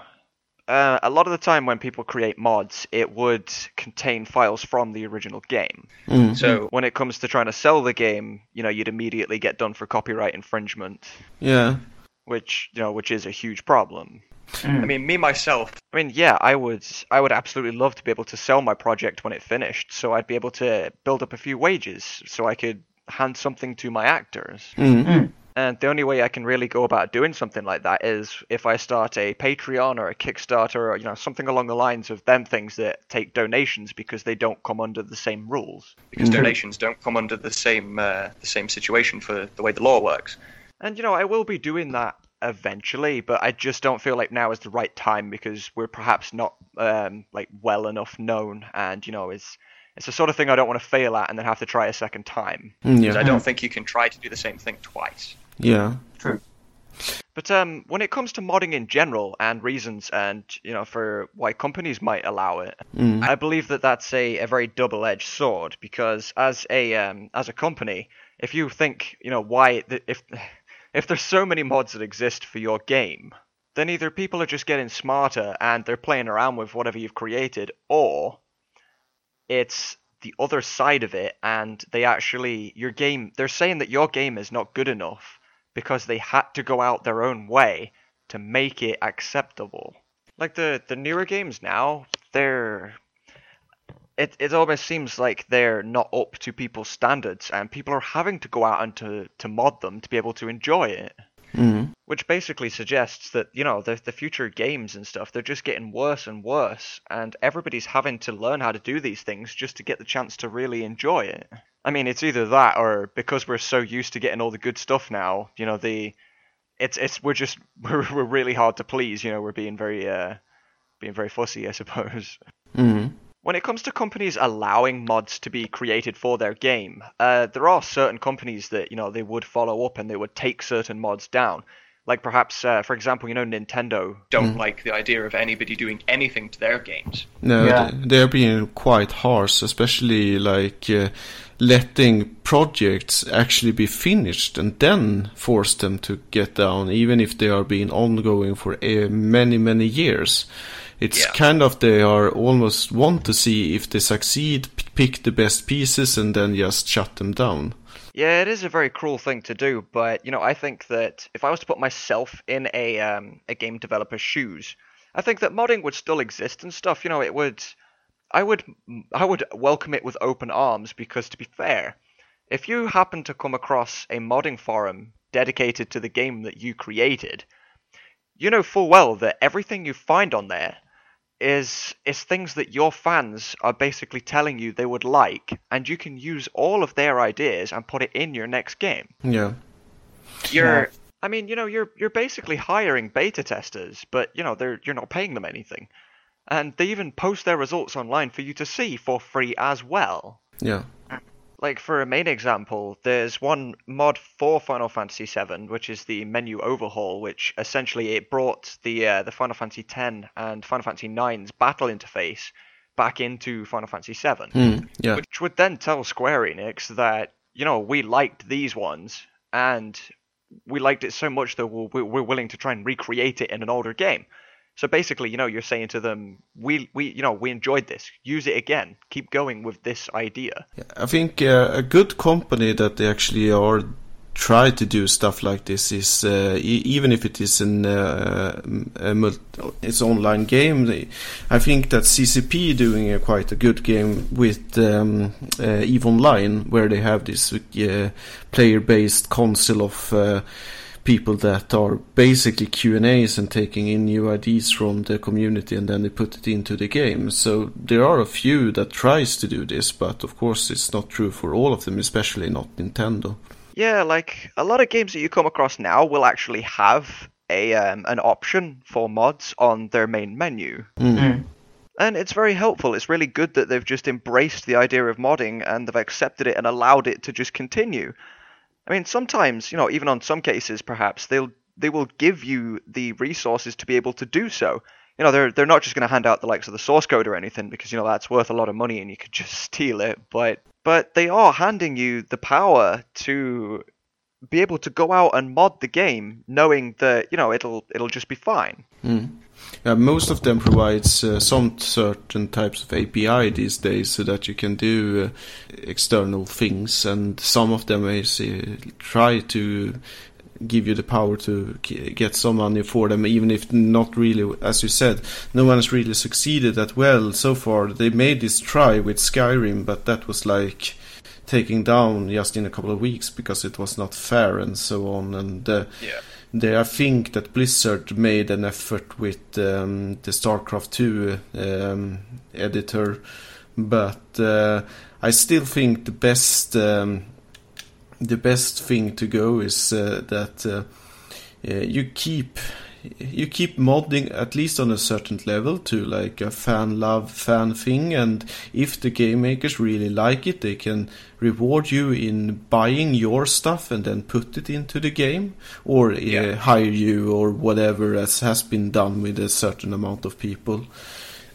Uh, a lot of the time when people create mods, it would contain files from the original game. Mm. So When it comes to trying to sell the game, you know, you'd immediately get done for copyright infringement, Yeah. which you know, which is a huge problem. I mean, me myself, I mean, yeah, I would, I would absolutely love to be able to sell my project when it finished, so I'd be able to build up a few wages, so I could hand something to my actors. Mm-hmm. And the only way I can really go about doing something like that is if I start a Patreon or a Kickstarter or you know something along the lines of them things that take donations because they don't come under the same rules. because donations don't come under the same uh, the same situation for the way the law works. And you know, I will be doing that eventually, but I just don't feel like now is the right time because we're perhaps not um, like well enough known, and you know, it's it's the sort of thing I don't want to fail at and then have to try a second time. Yeah. I don't think you can try to do the same thing twice. Yeah. True. But um, when it comes to modding in general and reasons, and you know, for why companies might allow it, Mm. I believe that that's a, a very double-edged sword because as a um, as a company, if you think you know why th- if if there's so many mods that exist for your game, then either people are just getting smarter and they're playing around with whatever you've created, or it's the other side of it and they actually your game they're saying that your game is not good enough because they had to go out their own way to make it acceptable. Like the the newer games now, they're it it almost seems like they're not up to people's standards and people are having to go out and to, to mod them to be able to enjoy it. Mm-hmm. Which basically suggests that, you know, the the future games and stuff, they're just getting worse and worse and everybody's having to learn how to do these things just to get the chance to really enjoy it. I mean, it's either that or because we're so used to getting all the good stuff now, you know, the it's it's we're just [laughs] we're we're really hard to please, you know, we're being very uh being very fussy, I suppose. Mm. When it comes to companies allowing mods to be created for their game, uh, there are certain companies that you know they would follow up and they would take certain mods down. Like perhaps, uh, for example, you know Nintendo. Don't like the idea of anybody doing anything to their games. No, Yeah. they're being quite harsh, especially like uh, letting projects actually be finished and then force them to get down, even if they are being ongoing for uh, many, many years. It's Yeah. kind of they are almost want to see if they succeed, p- pick the best pieces, and then just shut them down. Yeah, it is a very cruel thing to do, but you know, I think that if I was to put myself in a um, a game developer's shoes, I think that modding would still exist and stuff. You know, it would, I would, I would welcome it with open arms because, to be fair, if you happen to come across a modding forum dedicated to the game that you created, you know full well that everything you find on there is is things that your fans are basically telling you they would like, and you can use all of their ideas and put it in your next game. Yeah. You're I mean, you know, you're you're basically hiring beta testers, but you know, they're you're not paying them anything. and they even post their results online for you to see for free as well. Yeah. Like for a main example, there's one mod for Final Fantasy VII, which is the menu overhaul, which essentially it brought the uh, the Final Fantasy X and Final Fantasy IX's battle interface back into Final Fantasy VII, Mm, yeah. which would then tell Square Enix that you know we liked these ones and we liked it so much that we're, we're willing to try and recreate it in an older game. So basically, you know, you're saying to them, we we you know we enjoyed this, use it again, keep going with this idea. I think uh, a good company that they actually are try to do stuff like this is uh, e- even if it is an uh, a mul- it's online game. They, I think that CCP doing a quite a good game with um, uh, Eve Online, where they have this uh, player-based console of. People that are basically Q and A's and taking in new ideas from the community and then they put it into the game. So there are a few that tries to do this, but of course it's not true for all of them, especially not Nintendo. Yeah, like a lot of games that you come across now will actually have a um, an option for mods on their main menu. Mm. And it's very helpful. It's really good that they've just embraced the idea of modding and they've accepted it and allowed it to just continue. I mean, sometimes, you know, even on some cases, perhaps they'll they will give you the resources to be able to do so. You know, they're they're not just going to hand out the likes of the source code or anything because you know that's worth a lot of money and you could [laughs] just steal it. But but they are handing you the power to be able to go out and mod the game, knowing that you know it'll it'll just be fine. Mm. Yeah, most of them provides uh, some certain types of API these days, so that you can do uh, external things, and some of them is uh, try to give you the power to get some money for them, even if not really, as you said, no one has really succeeded that well so far. They made this try with Skyrim, but that was like taking down just in a couple of weeks because it was not fair and so on. And uh, Yeah. I think that Blizzard made an effort with um, the StarCraft 2 um, editor, but uh, I still think the best um, the best thing to go is uh, that uh, uh, you keep you keep modding at least on a certain level to like a fan love fan thing and if the game makers really like it they can reward you in buying your stuff and then put it into the game or uh, hire you or whatever as has been done with a certain amount of people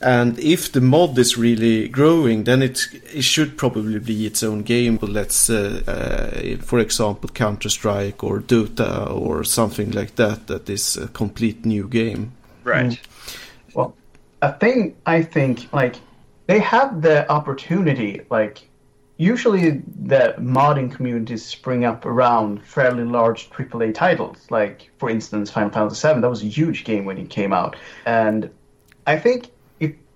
and if the mod is really growing, then it it should probably be its own game. But let's, uh, uh, for example, Counter Strike or Dota or something like that. That is a complete new game. Right. Well, a thing I think like they have the opportunity like usually the modding communities spring up around fairly large AAA titles. Like for instance, Final Fantasy VII that was a huge game when it came out, and I think if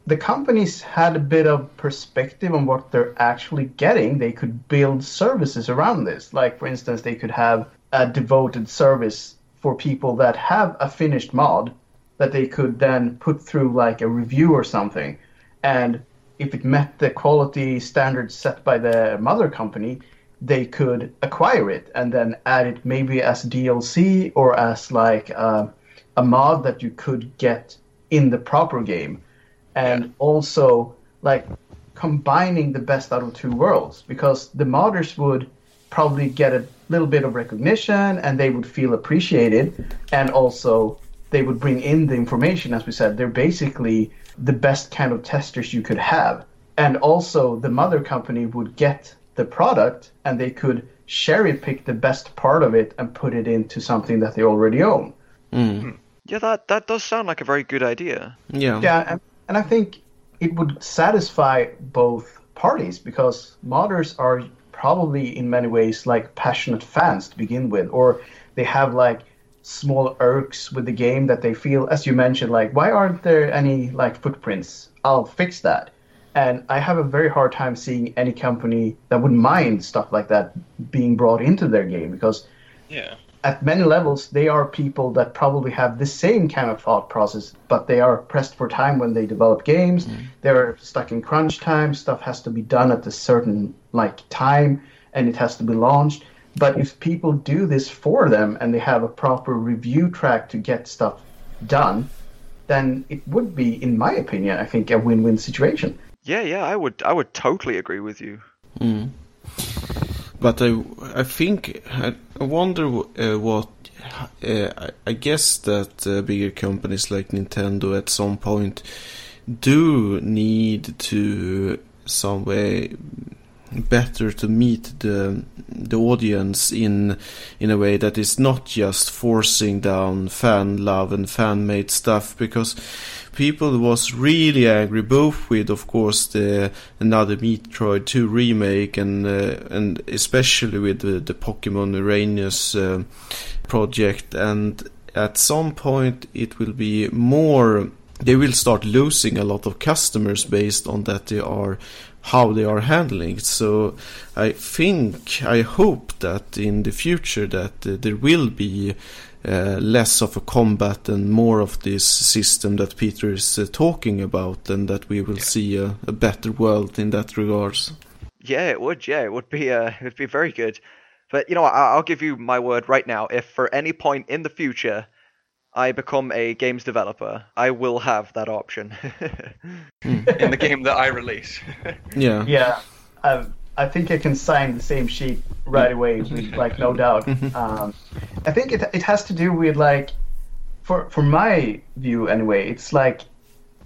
the companies had a bit of perspective on what they're actually getting, they could build services around this. Like for instance, they could have a devoted service for people that have a finished mod that they could then put through like a review or something. And if it met the quality standards set by the mother company, they could acquire it and then add it maybe as DLC or as like uh, a mod that you could get in the proper game. And also like combining the best out of two worlds because the modders would probably get a little bit of recognition and they would feel appreciated. And also they would bring in the information as we said. They're basically the best kind of testers you could have. And also the mother company would get the product and they could cherry pick the best part of it and put it into something that they already own. Mm. Hmm. Yeah, that that does sound like a very good idea. Yeah. yeah, and, I think it would satisfy both parties because modders are probably in many ways like passionate fans to begin with, or they have like small irks with the game that they feel, as you mentioned, like why aren't there any like footprints? I'll fix that. And I have a very hard time seeing any company that would mind stuff like that being brought into their game because Yeah. At many levels, they are people that probably have the same kind of thought process, but they are pressed for time when they develop games. They're stuck in crunch time. Stuff has to be done at a certain like time, and it has to be launched. But if people do this for them and they have a proper review track to get stuff done, then it would be, in my opinion, I think a win-win situation. Yeah, yeah, I would, I would totally agree with you. Mm. But I, I think I, I wonder uh, what. Uh, I guess that uh, bigger companies like Nintendo at some point do need to some way better to meet the the audience in in a way that is not just forcing down fan love and fan made stuff because people was really angry both with of course the another Metroid 2 remake and uh, and especially with the, the Pokemon Uranus uh, project. And at some point it will be more they will start losing a lot of customers based on that they are how they are handling it. So I think, I hope that in the future that uh, there will be uh, less of a combat and more of this system that Peter is uh, talking about, and that we will yeah. see a, a, better world in that regards. Yeah, it would. Yeah, it would be. Uh, it would be very good. But you know, I- I'll give you my word right now. If for any point in the future I become a games developer, I will have that option. [laughs] in the game that I release. [laughs] yeah. Yeah. Um, I think I can sign the same sheet right away, with, like no doubt. Um, I think it it has to do with like, for for my view anyway, it's like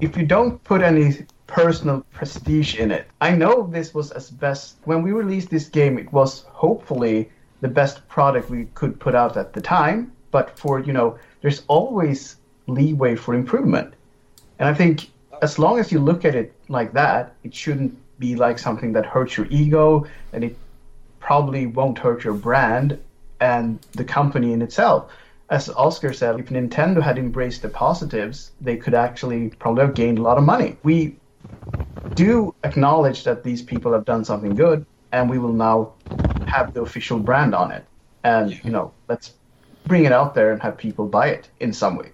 if you don't put any personal prestige in it. I know this was as best when we released this game. It was hopefully the best product we could put out at the time. But for you know there's always leeway for improvement. And I think as long as you look at it like that, it shouldn't be like something that hurts your ego, and it probably won't hurt your brand and the company in itself. As Oscar said, if Nintendo had embraced the positives, they could actually probably have gained a lot of money. We do acknowledge that these people have done something good, and we will now have the official brand on it. And you know, let's bring it out there and have people buy it in some way.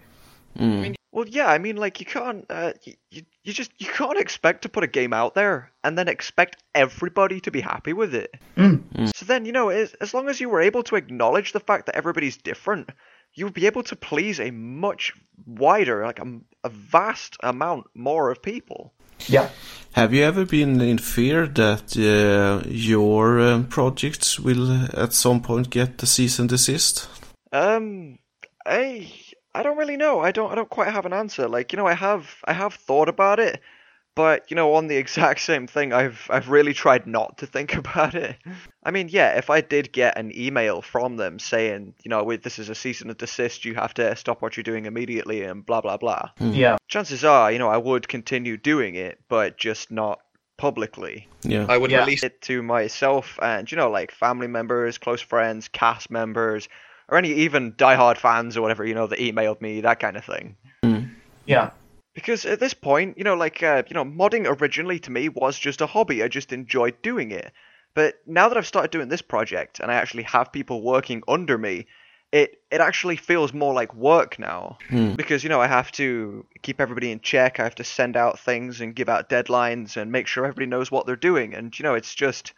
Mm. I mean, well, yeah, I mean, like you can't, uh, you, you just you can't expect to put a game out there and then expect everybody to be happy with it. Mm. Mm. So then, you know, as, as long as you were able to acknowledge the fact that everybody's different, you would be able to please a much wider, like a, a vast amount more of people. Yeah. Have you ever been in fear that uh, your um, projects will at some point get the cease and desist? Um, I I don't really know. I don't I don't quite have an answer. Like you know, I have I have thought about it, but you know, on the [laughs] exact same thing, I've I've really tried not to think [laughs] about it. I mean, yeah, if I did get an email from them saying, you know, this is a cease and desist, you have to stop what you're doing immediately, and blah blah blah. Mm. Yeah. Chances are, you know, I would continue doing it, but just not publicly. Yeah. I would yeah. release it to myself and you know, like family members, close friends, cast members or any even diehard fans or whatever you know that emailed me that kind of thing. Mm. Yeah. Because at this point, you know, like uh, you know, modding originally to me was just a hobby. I just enjoyed doing it. But now that I've started doing this project and I actually have people working under me, it it actually feels more like work now. Mm. Because you know, I have to keep everybody in check. I have to send out things and give out deadlines and make sure everybody knows what they're doing. And you know, it's just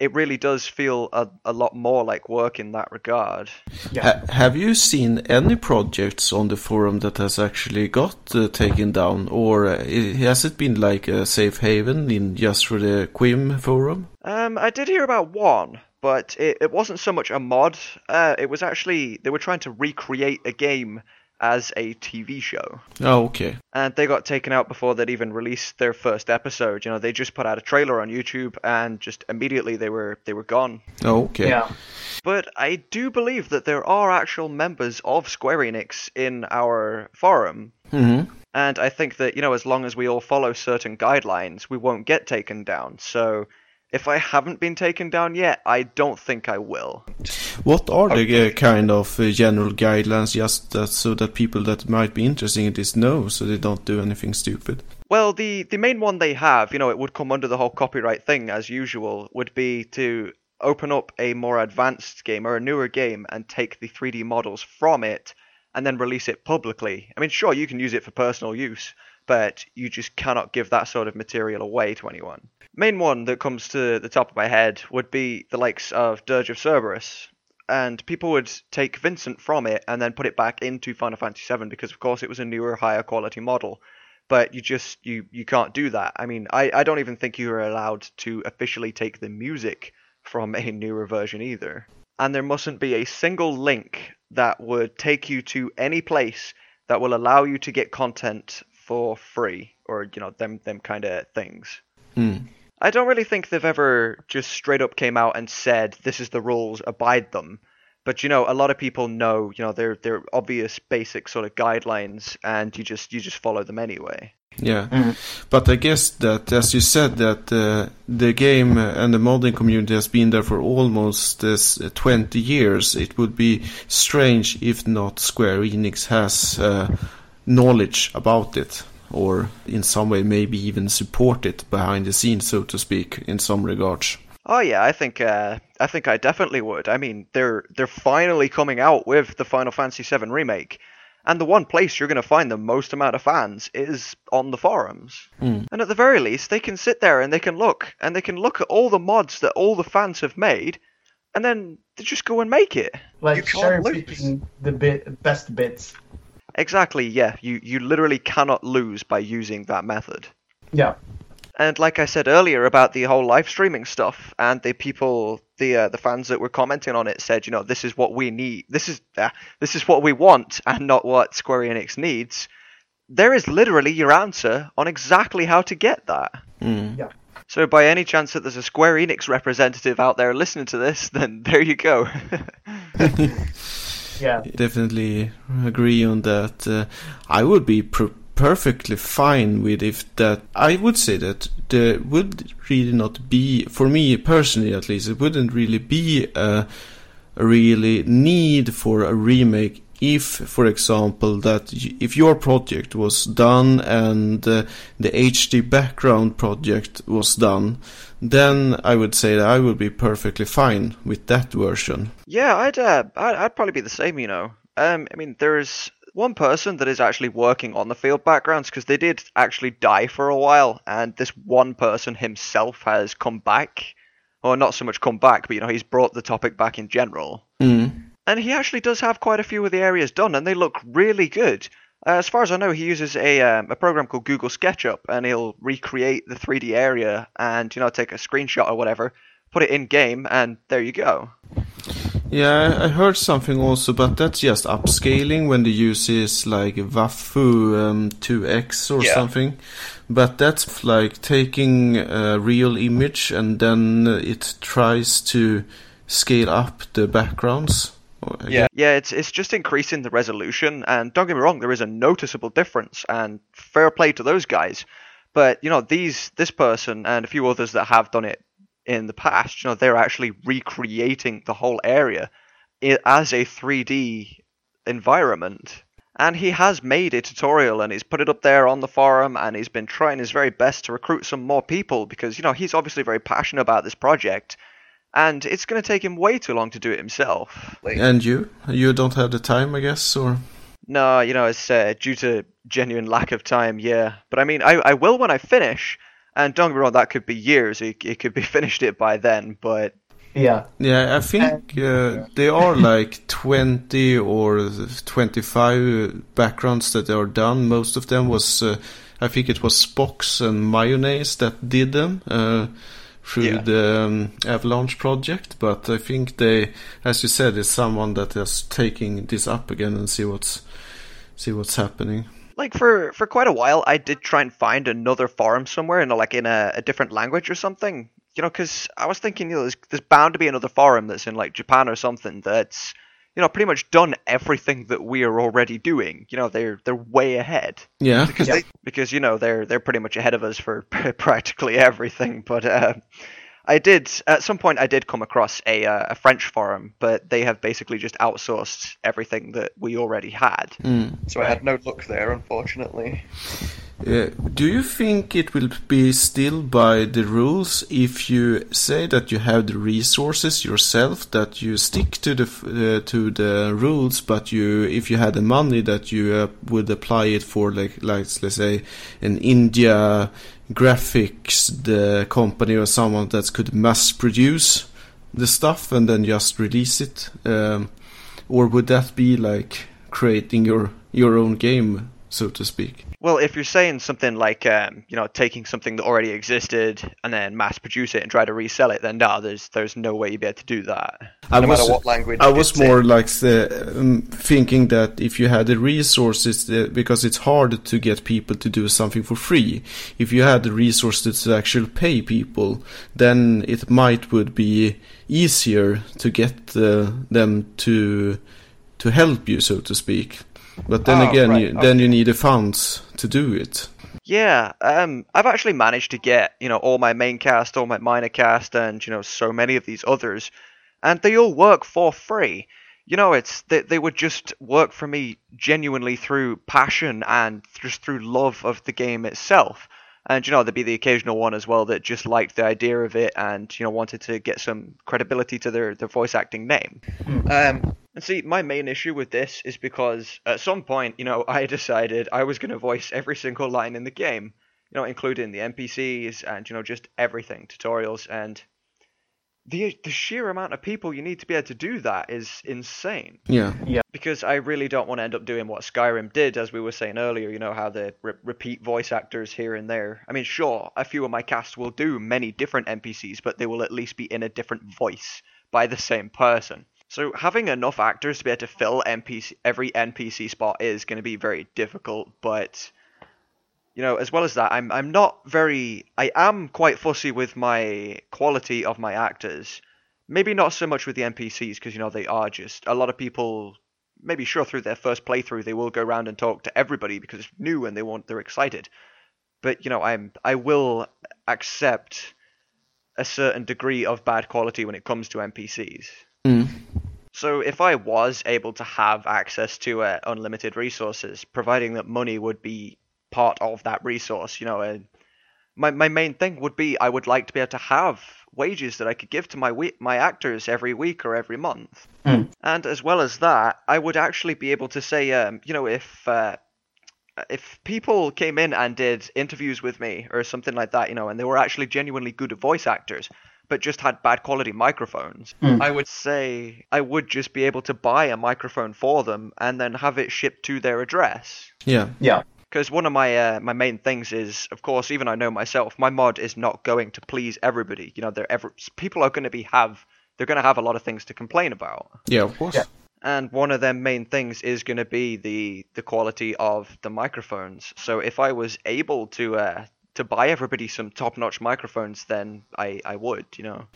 it really does feel a, a lot more like work in that regard. Yeah. Ha- have you seen any projects on the forum that has actually got uh, taken down, or uh, has it been like a safe haven in just for the Qhimm forum? Um, I did hear about one, but it, it wasn't so much a mod. Uh, it was actually they were trying to recreate a game as a TV show. Oh, okay. And they got taken out before they'd even released their first episode. You know, they just put out a trailer on YouTube and just immediately they were they were gone. Oh, okay. Yeah. But I do believe that there are actual members of Square Enix in our forum. Mm-hmm. And I think that, you know, as long as we all follow certain guidelines, we won't get taken down. So if I haven't been taken down yet, I don't think I will. What are the uh, kind of uh, general guidelines, just that, so that people that might be interested in this know, so they don't do anything stupid? Well, the the main one they have, you know, it would come under the whole copyright thing as usual, would be to open up a more advanced game or a newer game and take the 3D models from it and then release it publicly. I mean, sure, you can use it for personal use, but you just cannot give that sort of material away to anyone. Main one that comes to the top of my head would be the likes of Dirge of Cerberus. and people would take Vincent from it and then put it back into Final Fantasy VII because, of course, it was a newer, higher quality model. But you just you you can't do that. I mean, I, I don't even think you are allowed to officially take the music from a newer version either. And there mustn't be a single link that would take you to any place that will allow you to get content for free or you know them them kind of things. Mm. I don't really think they've ever just straight up came out and said this is the rules, abide them. But you know, a lot of people know, you know, they're they're obvious basic sort of guidelines and you just you just follow them anyway. Yeah, but I guess that, as you said, that uh, the game and the modding community has been there for almost this uh, 20 years. It would be strange if not Square Enix has uh, knowledge about it, or in some way maybe even support it behind the scenes, so to speak, in some regards. Oh yeah, I think uh, I think I definitely would. I mean, they're they're finally coming out with the Final Fantasy VII remake, and the one place you're going to find the most amount of fans is on the forums. Mm. And at the very least, they can sit there and they can look and they can look at all the mods that all the fans have made, and then they just go and make it. Like You can't cherry lose. picking the bit, best bits. Exactly. Yeah, you you literally cannot lose by using that method. Yeah. And like I said earlier about the whole live streaming stuff, and the people, the uh, the fans that were commenting on it said, you know, this is what we need, this is uh, this is what we want, and not what Square Enix needs. There is literally your answer on exactly how to get that. Mm. Yeah. So, by any chance that there's a Square Enix representative out there listening to this, then there you go. [laughs] [laughs] Yeah. Definitely agree on that. Uh, I would be perfectly fine with if that. I would say that there would really not be, for me personally at least, it wouldn't really be a, a really need for a remake if, for example, that if your project was done and uh, the HD background project was done, then I would say that I would be perfectly fine with that version. Yeah, I'd, uh, I'd I'd probably be the same. You know, um, I mean, there's one person that is actually working on the field backgrounds because they did actually die for a while, and this one person himself has come back, or not so much come back, but you know, he's brought the topic back in general, Mm. and he actually does have quite a few of the areas done, and they look really good. Uh, as far as I know, he uses a um, a program called Google SketchUp, and he'll recreate the 3D area and you know take a screenshot or whatever, put it in game, and there you go. Yeah, I I heard something also, but that's just upscaling when the use is like Waifu um, 2x or Yeah. something. But that's like taking a real image and then it tries to scale up the backgrounds. Or- I Yeah. Yeah, it's it's just increasing the resolution, and don't get me wrong, there is a noticeable difference, and fair play to those guys. But you know, these this person and a few others that have done it in the past, you know, they're actually recreating the whole area as a 3D environment. And he has made a tutorial and he's put it up there on the forum and he's been trying his very best to recruit some more people because, you know, he's obviously very passionate about this project. And it's going to take him way too long to do it himself. And you? You don't have the time, I guess, or? No, you know, it's uh, due to genuine lack of time, yeah. But I mean, I, I will when I finish. And don't get me wrong, that could be years. It, it could be [laughs] finished it by then. But Yeah. Yeah, I think uh, there are like 20 or 25 backgrounds that are done. Most of them was, uh, I think it was Spox and Mayonnaise that did them uh, through Yeah. the um, Avalanche project. But I think they, as you said, is someone that is taking this up again and see what's see what's happening. like for for quite a while, I did try and find another forum somewhere, in a, like in a, a different language or something. You know, because I was thinking, you know, there's, there's bound to be another forum that's in like Japan or something that's you know pretty much done everything that we are already doing. You know, they're they're way ahead. Yeah, because Yeah. they because you know they're they're pretty much ahead of us for [laughs] practically everything. But uh, I did at some point I did come across a uh, a French forum, but they have basically just outsourced everything that we already had. Mm. so I had no luck there, unfortunately. Uh, do you think it will be still by the rules if you say that you have the resources yourself that you stick to the uh, to the rules but you if you had the money that you uh, would apply it for like like let's say an India graphics the company or someone that could mass produce the stuff and then just release it, um, or would that be like creating your your own game, so to speak? Well, if you're saying something like, um, you know, taking something that already existed and then mass produce it and try to resell it, then no, there's there's no way you'd be able to do that. I no was, matter what language. I was more in. like the, um, thinking that if you had the resources, uh, because it's hard to get people to do something for free. If you had the resources to actually pay people, then it might would be easier to get uh, them to to help you, so to speak. But then Oh, again, right, you, then you need the funds to do it. Yeah, um, I've actually managed to get you know all my main cast, all my minor cast, and you know so many of these others, and they all work for free. You know, it's they, they would just work for me genuinely through passion and just through love of the game itself. And you know, there'd be the occasional one as well that just liked the idea of it and you know wanted to get some credibility to their their voice acting name. Um, and see, my main issue with this is because at some point, you know, I [laughs] decided I was going to voice every single line in the game, you know, including the NPCs and you know just everything, tutorials, and the the sheer amount of people you need to be able to do that is insane. Yeah. Yeah. Because I really don't want to end up doing what Skyrim did, as we were saying earlier. You know how they re- repeat voice actors here and there. I mean, sure, a few of my cast will do many different NPCs, but they will at least be in a different voice by the same person. So having enough actors to be able to fill NPC every NPC spot is going to be very difficult. But you know, as well as that, I'm I'm not very. I am quite fussy with my quality of my actors. Maybe not so much with the NPCs because you know they are just a lot of people. Maybe sure through their first playthrough they will go around and talk to everybody because it's new and they want they're excited. But you know I'm I will accept a certain degree of bad quality when it comes to NPCs. Mm. So if I was able to have access to uh, unlimited resources, providing that money would be part of that resource, you know, uh, my my main thing would be I would like to be able to have wages that I could give to my we- my actors every week or every month. Mm. And as well as that, I would actually be able to say, um, you know, if uh, if people came in and did interviews with me or something like that, you know, and they were actually genuinely good voice actors, but just had bad quality microphones, I would say I would just be able to buy a microphone for them and then have it shipped to their address. Yeah. Yeah. Because one of my uh, my main things is, of course, even I know myself, my mod is not going to please everybody. You know, they're ever people are going to be have they're going to have a lot of things to complain about, Yeah, of course. Yeah. and one of their main things is going to be the the quality of the microphones. So if I was able to uh, to buy everybody some top notch microphones, then I I would, you know.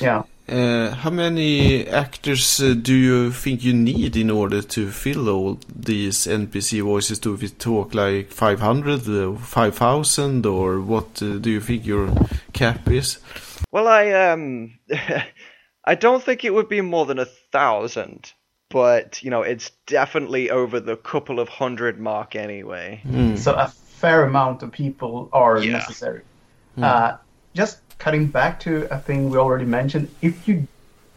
Yeah. Uh, how many actors uh, do you think you need in order to fill all these NPC voices? Do we talk like 500, uh, 5,000, or what uh, do you think your cap is? Well, I um, [laughs] I don't think it would be more than a thousand, but you know, it's definitely over the couple of hundred mark anyway. Mm. So a fair amount of people are Yeah. necessary. Uh, just cutting back to a thing we already mentioned. If you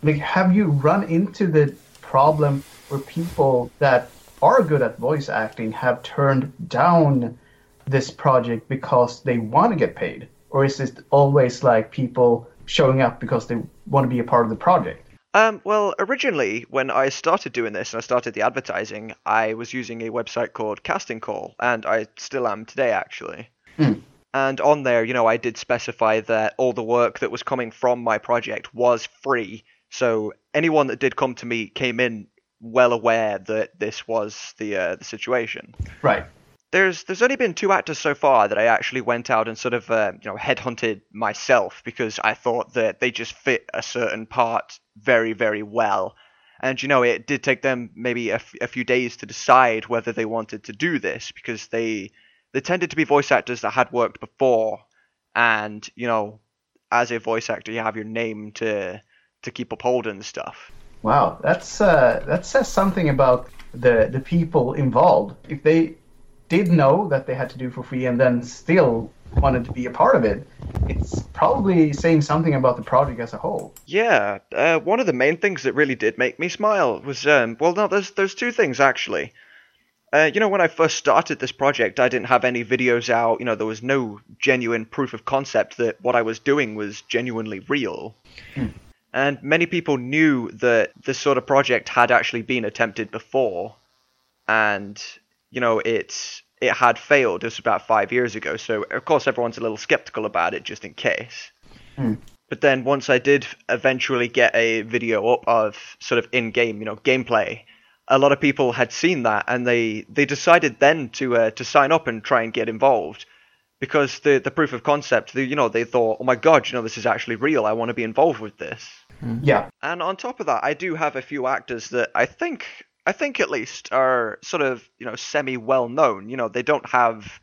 like, have you run into the problem where people that are good at voice acting have turned down this project because they want to get paid, or is it always like people showing up because they want to be a part of the project? Um, well, originally, when I started doing this and I started the advertising, I was using a website called Casting Call, and I still am today, actually. Hmm. And on there, you know, I did specify that all the work that was coming from my project was free. So anyone that did come to me came in well aware that this was the uh, the situation. Right. There's there's only been two actors so far that I actually went out and sort of uh, you know headhunted myself because I thought that they just fit a certain part very very well, and you know it did take them maybe a, f- a few days to decide whether they wanted to do this because they they tended to be voice actors that had worked before, and you know as a voice actor you have your name to to keep upholding stuff. Wow, that's uh, that says something about the the people involved. If they did know that they had to do for free and then still wanted to be a part of it, it's probably saying something about the project as a whole. Yeah, uh, one of the main things that really did make me smile was um, well, no, there's there's two things actually. Uh, you know, when I first started this project, I didn't have any videos out. You know, there was no genuine proof of concept that what I was doing was genuinely real. And many people knew that this sort of project had actually been attempted before, and you know it's it had failed. It was about five years ago, so of course everyone's a little skeptical about it just in case. Hmm. But then once I did eventually get a video up of sort of in-game, you know, gameplay, a lot of people had seen that and they they decided then to uh, to sign up and try and get involved because the the proof of concept, the, you know, they thought, oh my god, you know, this is actually real. I want to be involved with this. Yeah. And on top of that, I do have a few actors that I think I think at least are sort of you know semi well known. You know, they don't have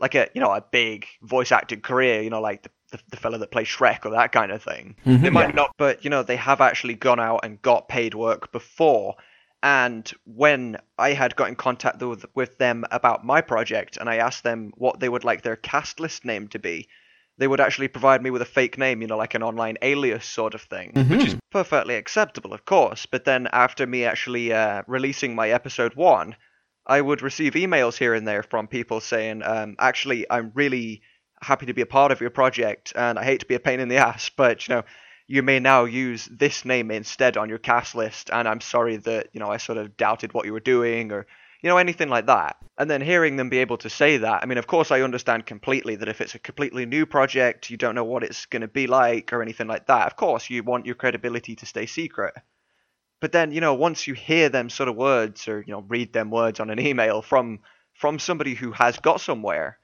like a you know a big voice acting career. You know, like the the, the fella that plays Shrek or that kind of thing. Mm-hmm. They might not. But you know, they have actually gone out and got paid work before. And when I had got in contact with, with them about my project and I asked them what they would like their cast list name to be, they would actually provide me with a fake name, you know, like an online alias sort of thing, which is perfectly acceptable, of course. But then after me actually uh, releasing my episode one, I would receive emails here and there from people saying, um, actually, I'm really happy to be a part of your project, and I hate to be a pain in the [laughs] ass, but you know, you may now use this name instead on your cast list, and I'm sorry that you know I sort of doubted what you were doing, or you know anything like that. And then hearing them be able to say that, I mean, of course, I understand completely that if it's a completely new project, you don't know what it's going to be like or anything like that. Of course, you want your credibility to stay secret. But then, you know, once you hear them sort of words or you know read them words on an email from from somebody who has got somewhere,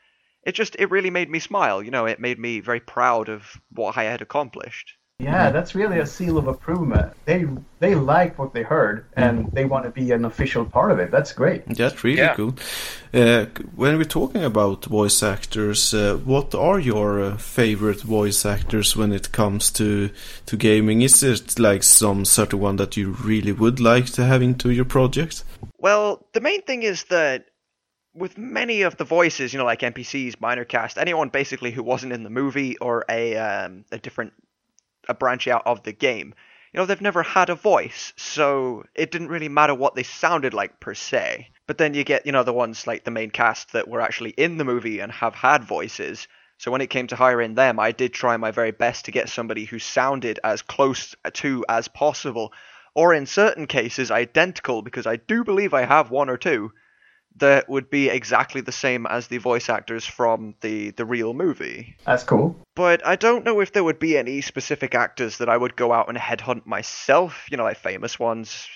it just it really made me smile. You know, it made me very proud of what I had accomplished. Yeah, that's really a seal of approval. They they like what they heard and they want to be an official part of it. That's great. That's really Yeah. cool. Uh, when we're talking about voice actors, uh, what are your uh, favorite voice actors when it comes to to gaming? Is it like some certain one that you really would like to have into your project? Well, the main thing is that with many of the voices, you know, like NPCs, minor cast, anyone basically who wasn't in the movie or a um, a different a branch out of the game, you know, they've never had a voice, so it didn't really matter what they sounded like per se. But then you get, you know, the ones like the main cast that were actually in the movie and have had voices. So when it came to hiring them, I did try my very best to get somebody who sounded as close to as possible, or in certain cases identical, because I do believe I have one or two that would be exactly the same as the voice actors from the the real movie. That's cool. But I don't know if there would be any specific actors that I would go out and headhunt myself, you know, like famous ones.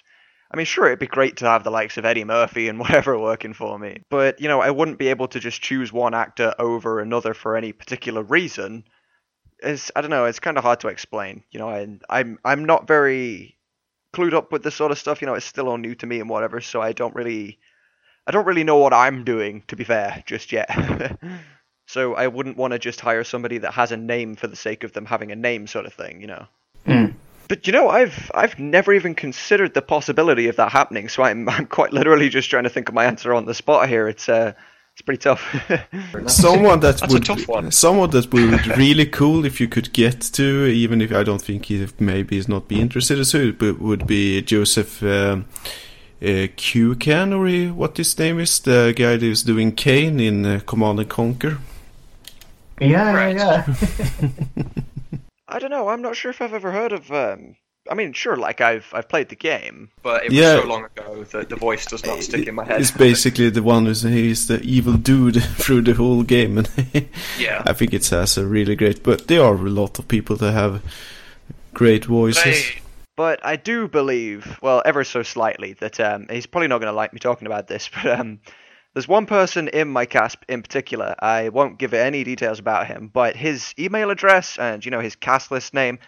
I mean, sure, it'd be great to have the likes of Eddie Murphy and [laughs] whatever working for me, but, you know, I wouldn't be able to just choose one actor over another for any particular reason. It's, I don't know, it's kind of hard to explain. You know, I, I'm, I'm not very clued up with this sort of stuff, you know, it's still all new to me and whatever, so I don't really, I don't really know what I'm doing, to be fair, just yet. [laughs] so I wouldn't want to just hire somebody that has a name for the sake of them having a name, sort of thing, you know. Mm. But you know, I've I've never even considered the possibility of that happening. So I'm I'm quite literally just trying to think of my answer on the spot here. It's uh it's pretty tough. [laughs] Someone that That's a would tough one. someone that would really cool if you could get to, even if I don't think he maybe is not be interested in it, but would be Joseph um, uh, Kucan or what his name is, the guy who's doing Kane in uh, Command and Conquer. Yeah, Right. yeah, yeah. [laughs] [laughs] I don't know. I'm not sure if I've ever heard of. Um, I mean, sure, like I've I've played the game. But it was Yeah. so long ago that the voice does not stick in my head. He's basically the one who's he's the evil dude [laughs] through the whole game, and yeah. I think it has a really great. But there are a lot of people that have great voices. They- But I do believe, well, ever so slightly, that um, he's probably not going to like me talking about this, [laughs] but um, there's one person in my cast in particular. I won't give any details about him, but his email address and you know his cast list name,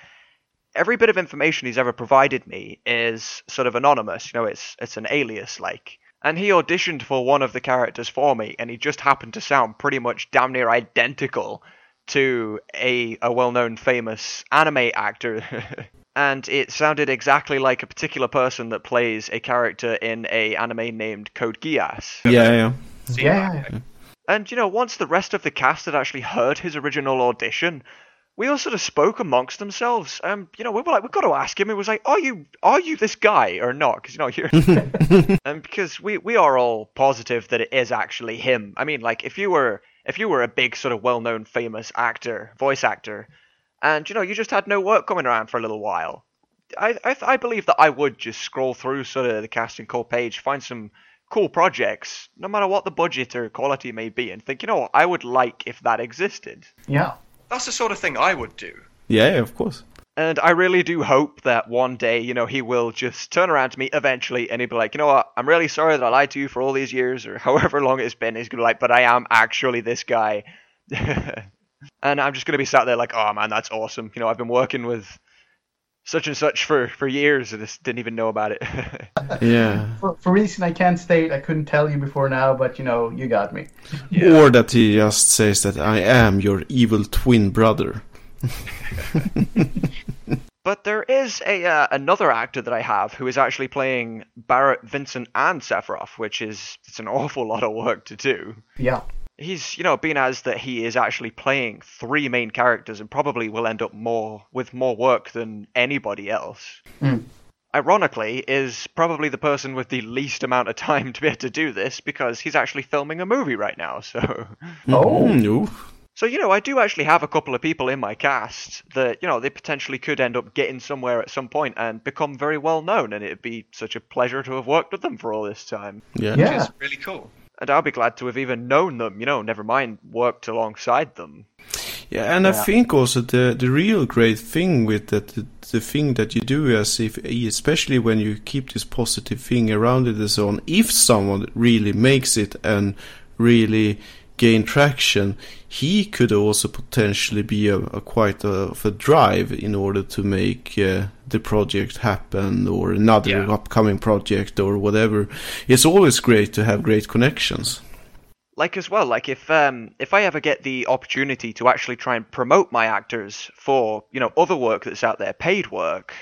every bit of information he's ever provided me is sort of anonymous. You know, it's it's an alias like. And he auditioned for one of the characters for me, and he just happened to sound pretty much damn near identical to a, a well-known famous anime actor [laughs] and it sounded exactly like a particular person that plays a character in a anime named Code Geass. Yeah, yeah. see Yeah. And you know, once the rest of the cast had actually heard his original audition, we all sort of spoke amongst themselves. Um, you know, we were like, we've got to ask him. It was like, are you are you this guy or not? Because you know, you're and [laughs] because we we are all positive that it is actually him. I mean, like if you were if you were a big sort of well-known famous actor, voice actor, and you know you just had no work coming around for a little while, I, I I believe that I would just scroll through sort of the casting call page, find some cool projects, no matter what the budget or quality may be, and think, you know, what, I would like if that existed. Yeah. That's the sort of thing I would do. Yeah, of course. And I really do hope that one day, you know, he will just turn around to me eventually and he'll be like, you know what, I'm really sorry that I lied to you for all these years or [laughs] however long it's been. He's going to be like, but I am actually this guy. [laughs] and I'm just going to be sat there like, oh man, that's awesome. You know, I've been working with such and such for, for years and just didn't even know about it. [laughs] Yeah. For, for reason I can't state, I couldn't tell you before now, but you know, you got me. Or that he just says that I am your evil twin brother. [laughs] But there is a uh, another actor that I have who is actually playing Barret, Vincent, and Sephiroth, which is it's an awful lot of work to do. Yeah. He's you know being as that he is actually playing three main characters and probably will end up more with more work than anybody else. Mm. Ironically, is probably the person with the least amount of time to be able to do this because he's actually filming a movie right now. So. [laughs] Oh. No. So, you know, I do actually have a couple of people in my cast that, you know, they potentially could end up getting somewhere at some point and become very well known, and it'd be such a pleasure to have worked with them for all this time. Yeah. Yeah. Which is really cool. And I'll be glad to have even known them, you know, never mind worked alongside them. Yeah, and I think also the the real great thing with that the, the thing that you do as if especially when you keep this positive thing around it and so on, if someone really makes it and really gain traction, he could also potentially be a, a quite a, of a drive in order to make uh, the project happen or another Yeah. upcoming project or whatever. It's always great to have great connections. like as well like if um if i ever get the opportunity to actually try and promote my actors for you know other work that's out there paid work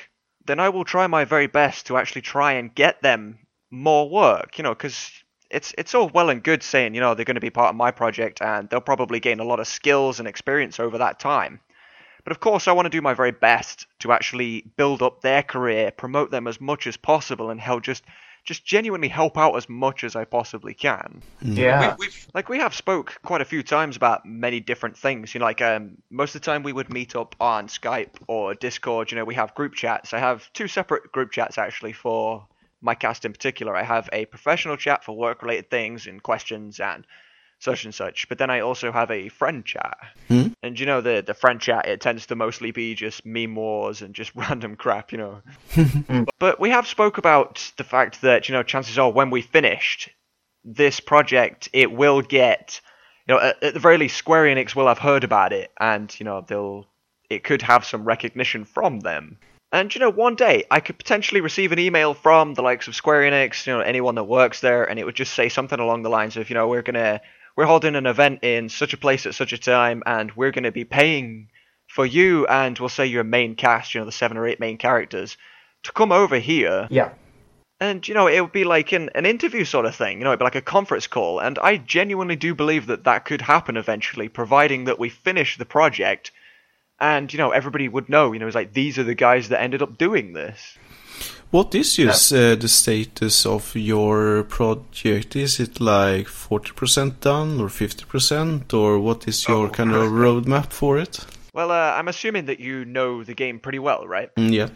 then i will try my very best to actually try and get them more work you know because it's it's all well and good saying you know they're going to be part of my project and they'll probably gain a lot of skills and experience over that time. But of course i want to do my very best to actually build up their career promote them as much as possible and help just just genuinely help out as much as i possibly can. Yeah. We, we've like we have spoke quite a few times about many different things you know like um most of the time we would meet up on skype or discord you know we have group chats. I have two separate group chats actually for my cast in particular i have a professional chat for work related things and questions and such and such but then i also have a friend chat Hmm? and you know the the friend chat it tends to mostly be just meme wars and just [laughs] random crap you know [laughs] but we have spoke about the fact that you know chances are when we finished this project, it will get, you know, at, at the very least, Square Enix will have heard about it, and you know, they'll, it could have some recognition from them. And you know, one day I could potentially receive an email from the likes of Square Enix, you know, anyone that works there, and it would just say something along the lines of, you know, we're gonna, we're holding an event in such a place at such a time, and we're gonna be paying for you and we'll say your main cast, you know, the seven or eight main characters, to come over here Yeah. and you know it would be like an, an interview sort of thing you know it'd be like a conference call and i genuinely do believe that that could happen eventually providing that we finish the project and you know everybody would know you know it's like these are the guys that ended up doing this What is just uh, the status of your project? Is it like 40% done or 50% or what is your Oh. kind of roadmap for it? well uh, i'm assuming that you know the game pretty well right Mm, yeah.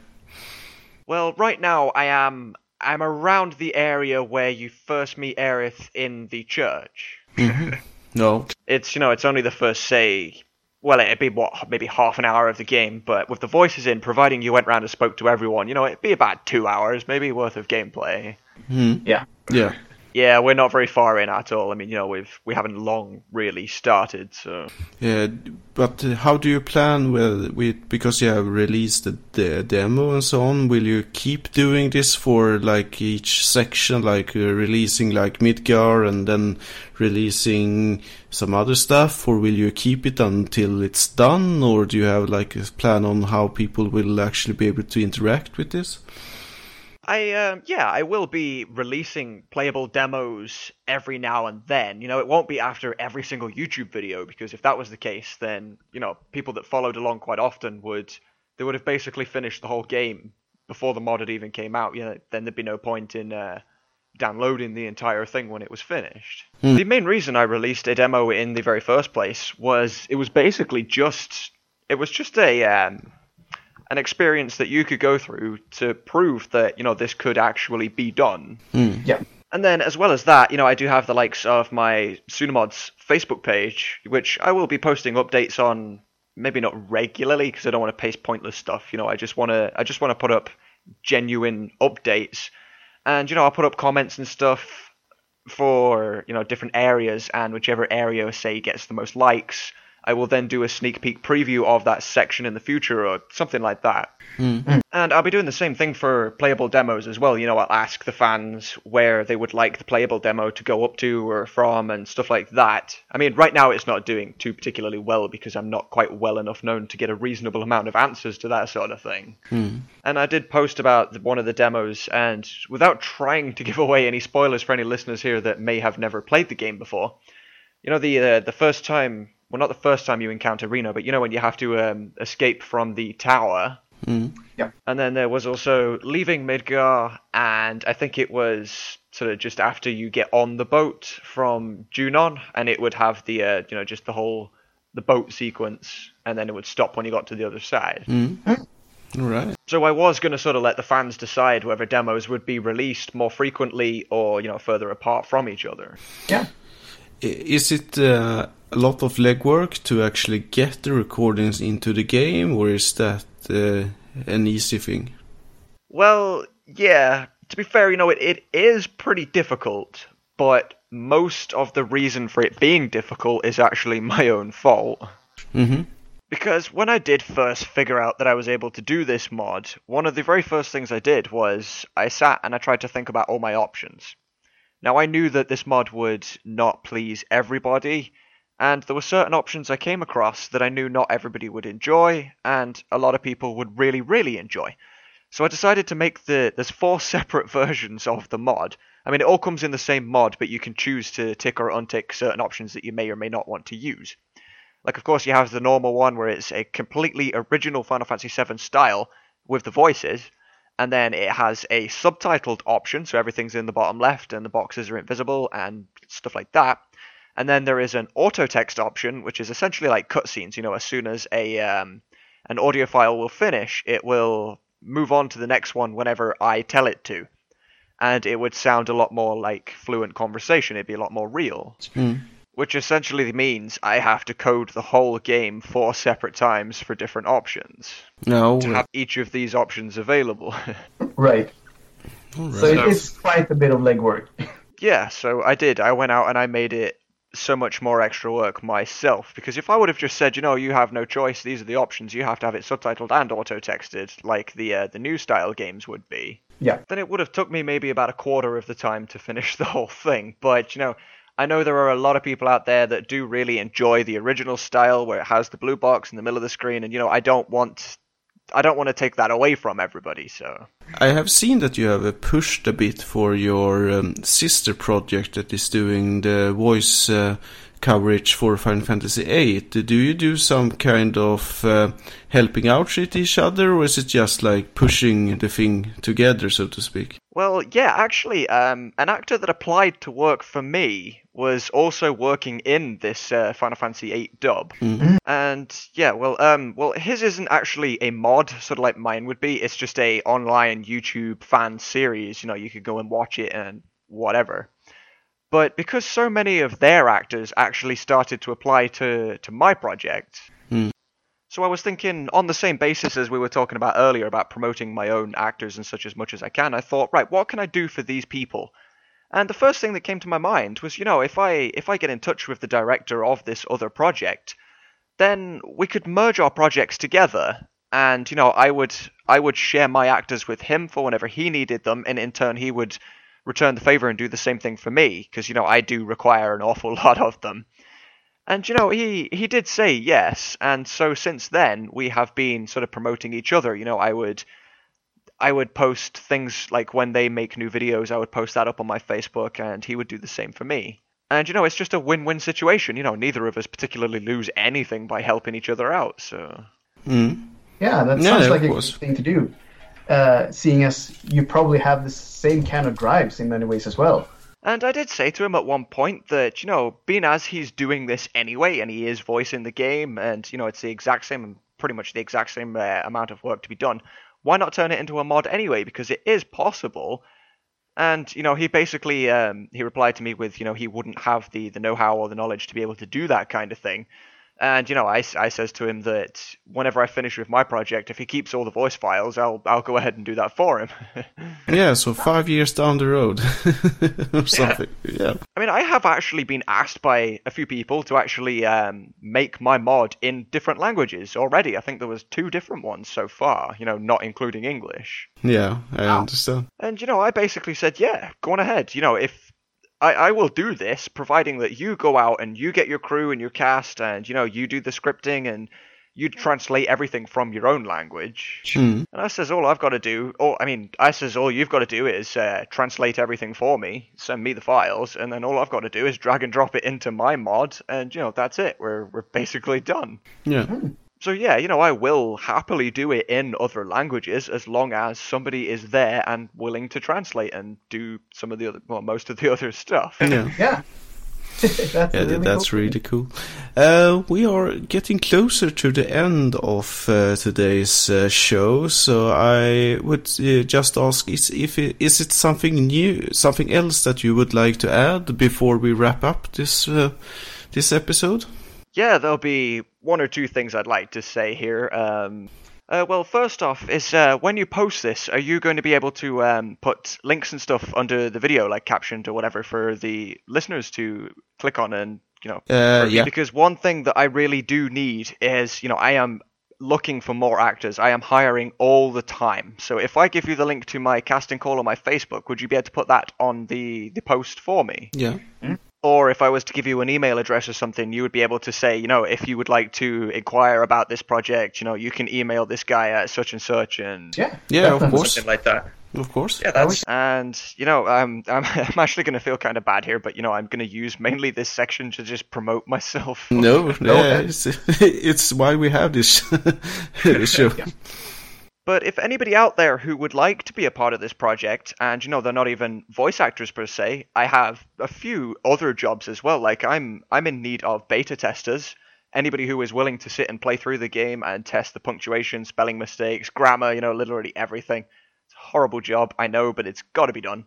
well right now i am i'm around the area where you first meet aerith in the church [laughs] No. it's you know it's only the first say well it'd be what maybe half an hour of the game but with the voices in providing you went round and spoke to everyone you know it'd be about two hours maybe worth of gameplay Mm, Yeah. yeah. Yeah we're not very far in at all i mean you know we've we haven't long really started so Yeah, but uh, how do you plan with, with because you have released the, the demo and so on? Will you keep doing this for like each section, like uh, releasing like Midgar and then releasing some other stuff, or will you keep it until it's done, or do you have like a plan on how people will actually be able to interact with this? I um, yeah, I will be releasing playable demos every now and then. You know, it won't be after every single YouTube video because if that was the case, then you know people that followed along quite often would they would have basically finished the whole game before the mod had even came out. You know, then there'd be no point in uh, downloading the entire thing when it was finished. The main reason I released a demo in the very first place was it was basically just it was just a um, an experience that you could go through to prove that you know this could actually be done. Hmm. Yeah. And then, as well as that, you know, I do have the likes of my Sunamods Facebook page, which I will be posting updates on. Maybe not regularly because I don't want to paste pointless stuff. You know, I just want to, I just want to put up genuine updates, and you know, I'll put up comments and stuff for you know different areas, and whichever area say gets the most likes, I will then do a sneak peek preview of that section in the future or something like that. And I'll be doing the same thing for playable demos as well. You know, I'll ask the fans where they would like the playable demo to go up to or from and stuff like that. I mean, right now it's not doing too particularly well because I'm not quite well enough known to get a reasonable amount of answers to that sort of thing. And I did post about the, one of the demos, and without trying to give [laughs] away any spoilers for any listeners here that may have never played the game before, you know, the uh, the first time, well, not the first time you encounter Reno, but you know when you have to um, escape from the tower. Yeah. And then there was also leaving Midgar, and I think it was sort of just after you get on the boat from Junon, and it would have the uh, you know just the whole the boat sequence, and then it would stop when you got to the other side. All right. So I was going to sort of let the fans decide whether demos would be released more frequently or you know further apart from each other. Yeah. Is it uh, a lot of legwork to actually get the recordings into the game, or is that uh, an easy thing? Well, yeah. To be fair, you know it, it is pretty difficult, but most of the reason for it being difficult is actually my own fault. Mm-hmm. Because when I did first figure out that I was able to do this mod, one of the very first things I did was I sat and I tried to think about all my options. Now I knew that this mod would not please everybody, and there were certain options I came across that I knew not everybody would enjoy, and a lot of people would really, really enjoy. So I decided to make the there's four [laughs] separate versions of the mod. I mean, it all comes in the same mod, but you can choose to tick or untick certain options that you may or may not want to use. Like, of course, you have the normal one where it's a completely original Final Fantasy VII style with the voices, and then it has a subtitled option, so everything's in the bottom left and the boxes are invisible and stuff like that. And then there is an auto text option, which is essentially like cutscenes. You know, as soon as a um, an audio file will finish, it will move on to the next one whenever I tell it to, and it would sound a lot more like fluent conversation. It'd be a lot more real which essentially means I have to code the whole game four separate times for different options No. to have each of these options available. [laughs] Right. all So it is quite a bit of legwork. [laughs] yeah, so I did. I went out and I made it so much more extra work myself because if I would have just said, you know, you have no choice, these are the options, you have to have it subtitled and auto texted like the uh, the new style games would be, Yeah. then it would have took me maybe about a quarter of the time to finish [laughs] the whole thing. But you know, I know there are a lot of people out there that do really enjoy the original style where it has the blue box in the middle of the screen, and you know, I don't want, I don't want to take that away from everybody. So I have seen that you have uh, pushed a bit for your um, sister project that is doing the voice uh, coverage for Final Fantasy VIII. Do you do some kind of uh, helping out with each other, or is it just like pushing the thing together, so to speak? Well, yeah, actually, um, an actor that applied to work for me was also working in this uh, Final Fantasy VIII dub, and yeah, well, um, well, his isn't actually a mod, sort of like mine would be. It's just a online YouTube fan series. You know, you could go and watch it and whatever. But because so many of their actors actually started to apply to to my project, hmm. so I was thinking, on the same basis as we were talking about earlier about promoting my own actors and such as much as I can, I thought, right, what can I do for these people? And the first thing that came to my mind was, you know, if I if I get in touch with the director of this other project, then we could merge our projects together, and you know, I would I would share my actors with him for whenever he needed them, and in turn he would return the favor and do the same thing for me, because you know I do require an awful [laughs] lot of them. And you know, he he did say yes, and so since then we have been sort of promoting each other. You know, I would I would post things like when they make new videos, I would post that up on my Facebook, and he would do the same for me. And you know, it's just a win-win situation. You know, neither of us particularly lose anything by helping each other out. So Mm. Yeah, that Yeah, sounds of like a good thing to do. Uh, seeing as you probably have the same kind of drives in many ways as well. And I did say to him at one point that, you know, being as he's doing this anyway, and he is voicing the game, and, you know, it's the exact same pretty much the exact same uh, amount of work to be done. Why not turn it into a mod anyway? Because it is possible. And you know, he basically um, he replied to me with, you know, he wouldn't have the the know-how or the knowledge to be able to do that kind of thing. And you know, I, I says to him that whenever I finish with my project, if he keeps all the voice files, I'll I'll go ahead and do that for him. [laughs] yeah, so five years down the road [laughs] or something. Yeah. I mean, I have actually been asked by a few people to actually um, make my mod in different languages already. I think there was two different ones so far. You know, not including English. Yeah, I understand. And you know, I basically said, yeah, go on ahead. You know, if I, I will do this, providing that you go out and you get your crew and your cast, and you know you do the scripting and you translate everything from your own language. Mm. And I says all I've got to do, or I mean, I says all you've got to do is uh, translate everything for me, send me the files, and then all I've got to do is drag and drop it into my mod, and you know that's it. We're we're basically done. Yeah. So yeah, you know, I will happily do it in other languages as long as somebody is there and willing to translate and do some of the other, well, most of the [laughs] other stuff. Yeah. Yeah. [laughs] that's Yeah, really that's cool. really cool. Uh, we are getting closer to the end of uh, today's uh, show, so I would uh, just ask: is if it, is it something new, something else that you would like to add before we wrap up this uh, this episode? Yeah, there'll be one or two things I'd like to say here. Um, uh, well, first off, is uh, when you post this, are you going to be able to um, put links and stuff under the video, like captioned or whatever, for the listeners to click on and you know? Uh, yeah. Because one thing that I really do need is, you know, I am looking for more actors. I am hiring all the time. So if I give you the link to my casting call on my Facebook, would you be able to put that on the the post for me? Yeah. Or if I was to give you an email address or something, you would be able to say, you know, if you would like to inquire about this project, you know, you can email this guy at such and such, and Yeah. Yeah, of course, Something like that. of course. Yeah, that's and you know, I'm I'm, [laughs] I'm actually going to feel kind of bad here, but you know, I'm going to use mainly this section to just promote myself. No, [laughs] no, Okay. it's, [laughs] it's why we have this show. But if anybody out there who would like to be a part of this project, and you know they're not even voice actors per se, I have a few other jobs as well. Like I'm I'm in need of beta testers. Anybody who is willing to sit and play through the game and test the punctuation, spelling mistakes, grammar, you know, literally everything. It's a horrible job, I know, but it's got to be done.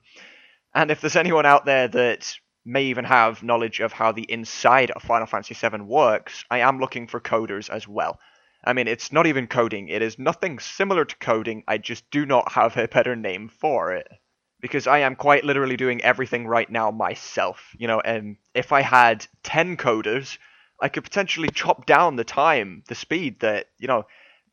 And if there's anyone out there that may even have knowledge of how the inside of Final Fantasy VII works, I am looking for coders as well. I mean, it's not even coding. It is nothing similar to coding. I just do not have a better name for it. Because I am quite literally doing everything right now myself. You know, and if I had 10 coders, I could potentially chop down the time, the speed that, you know,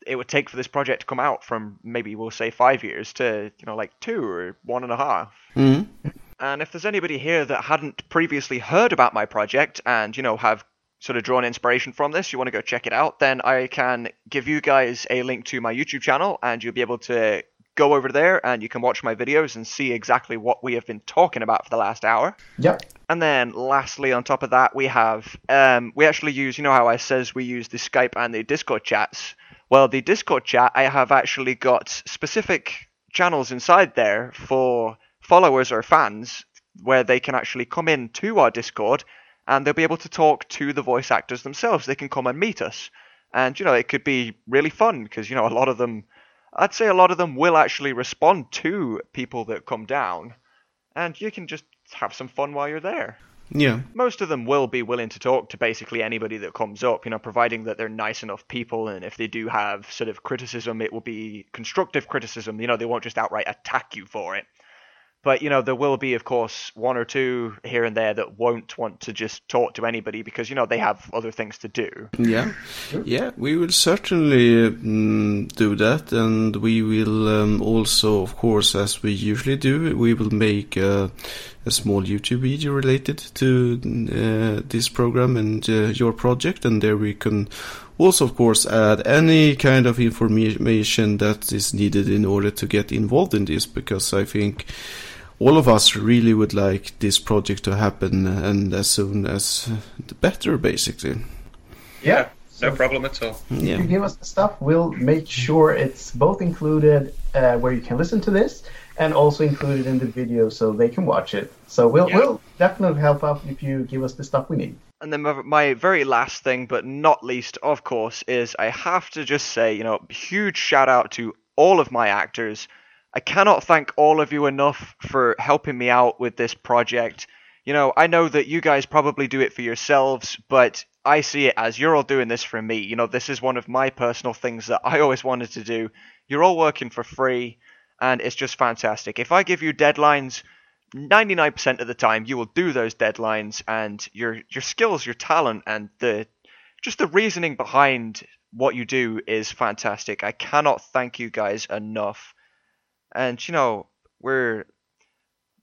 it would take for this project to come out from maybe we'll say five years to, you know, like two or one and a half. Mm-hmm. And if there's anybody here that hadn't previously heard about my project and, you know, have sort of drawn inspiration from this, you want to go check it out, then I can give you guys a link to my YouTube channel and you'll be able to go over there and you can watch my videos and see exactly what we have been talking about for the last hour. Yep. And then lastly, on top of that, we have um, we actually use you know how I says we use the Skype and the Discord chats. Well, the Discord chat I have actually got specific channels inside there for followers or fans where they can actually come in to our Discord and they'll be able to talk to the voice actors themselves. They can come and meet us, and you know it could be really fun because you know a lot of them, I'd say a lot of them will actually respond to people that come down, and you can just have some fun while you're there Yeah. most of them will be willing to talk to basically anybody that comes up, you know, providing that they're nice enough people and if they do have sort of criticism, it will be constructive criticism. You know, they won't just outright attack you for it. But, you know, there will be, of course, one or two here and there that won't want to just talk to anybody because, you know, they have other things to do. Yeah, yeah, we will certainly mm, do that, and we will um, also, of course, as we usually do, we will make uh, a small YouTube video related to uh, this program and uh, your project, and there we can also, of course, add any kind of information that is needed in order to get involved in this, because I think all of us really would like this project to happen, and as soon as the better, basically. Yeah. no problem at all. If Yeah. you give us the stuff, we'll make sure it's both included uh, where you can listen to this and also included in the video so they can watch it. So we'll Yeah. we'll definitely help out if you give us the stuff we need. And then my- my very last thing, but not least, of course, is I have to just say, you know, huge shout out to all of my actors. I cannot thank all of you enough for helping me out with this project. You know, I know that you guys probably do it for yourselves, but I see it as you're all doing this for me. You know, this is one of my personal things that I always wanted to do. You're all working for free, and it's just fantastic. If I give you deadlines, 99% of the time you will do those deadlines and your your skills, your talent and the just the reasoning behind what you do is fantastic. I cannot thank you guys enough. And you know, we're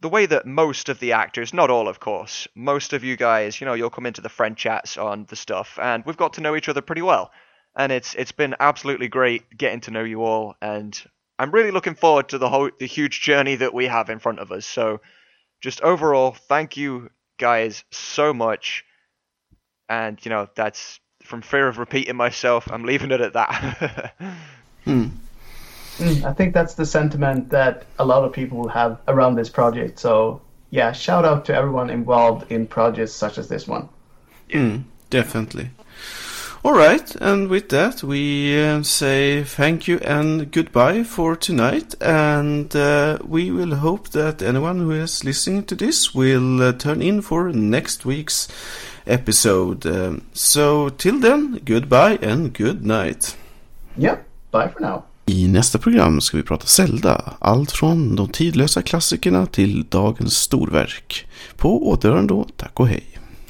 the way that most of the actors, not all of course, most of you guys, you know, you'll come into the friend chats on the stuff and we've got to know each other pretty well. And it's it's been absolutely great getting to know you all and I'm really looking forward to the whole the huge journey that we have in front of us. So just overall, thank you guys so much. And you know, that's from fear of repeating myself, I'm leaving it at that. [laughs] Hmm. Mm, I think that's the sentiment that a lot of people have around this project. So yeah, shout out to everyone involved in projects such as this one. Mm, definitely. All right, and with that, we uh, say thank you and goodbye for tonight. And uh, we will hope that anyone who is listening to this will uh, turn in for next week's episode. Um, so, till then, goodbye and good night. Yep, bye for now. I nästa program ska vi prata Zelda. Allt från de tidlösa klassikerna till dagens storverk. På återhörande då, tack och hej.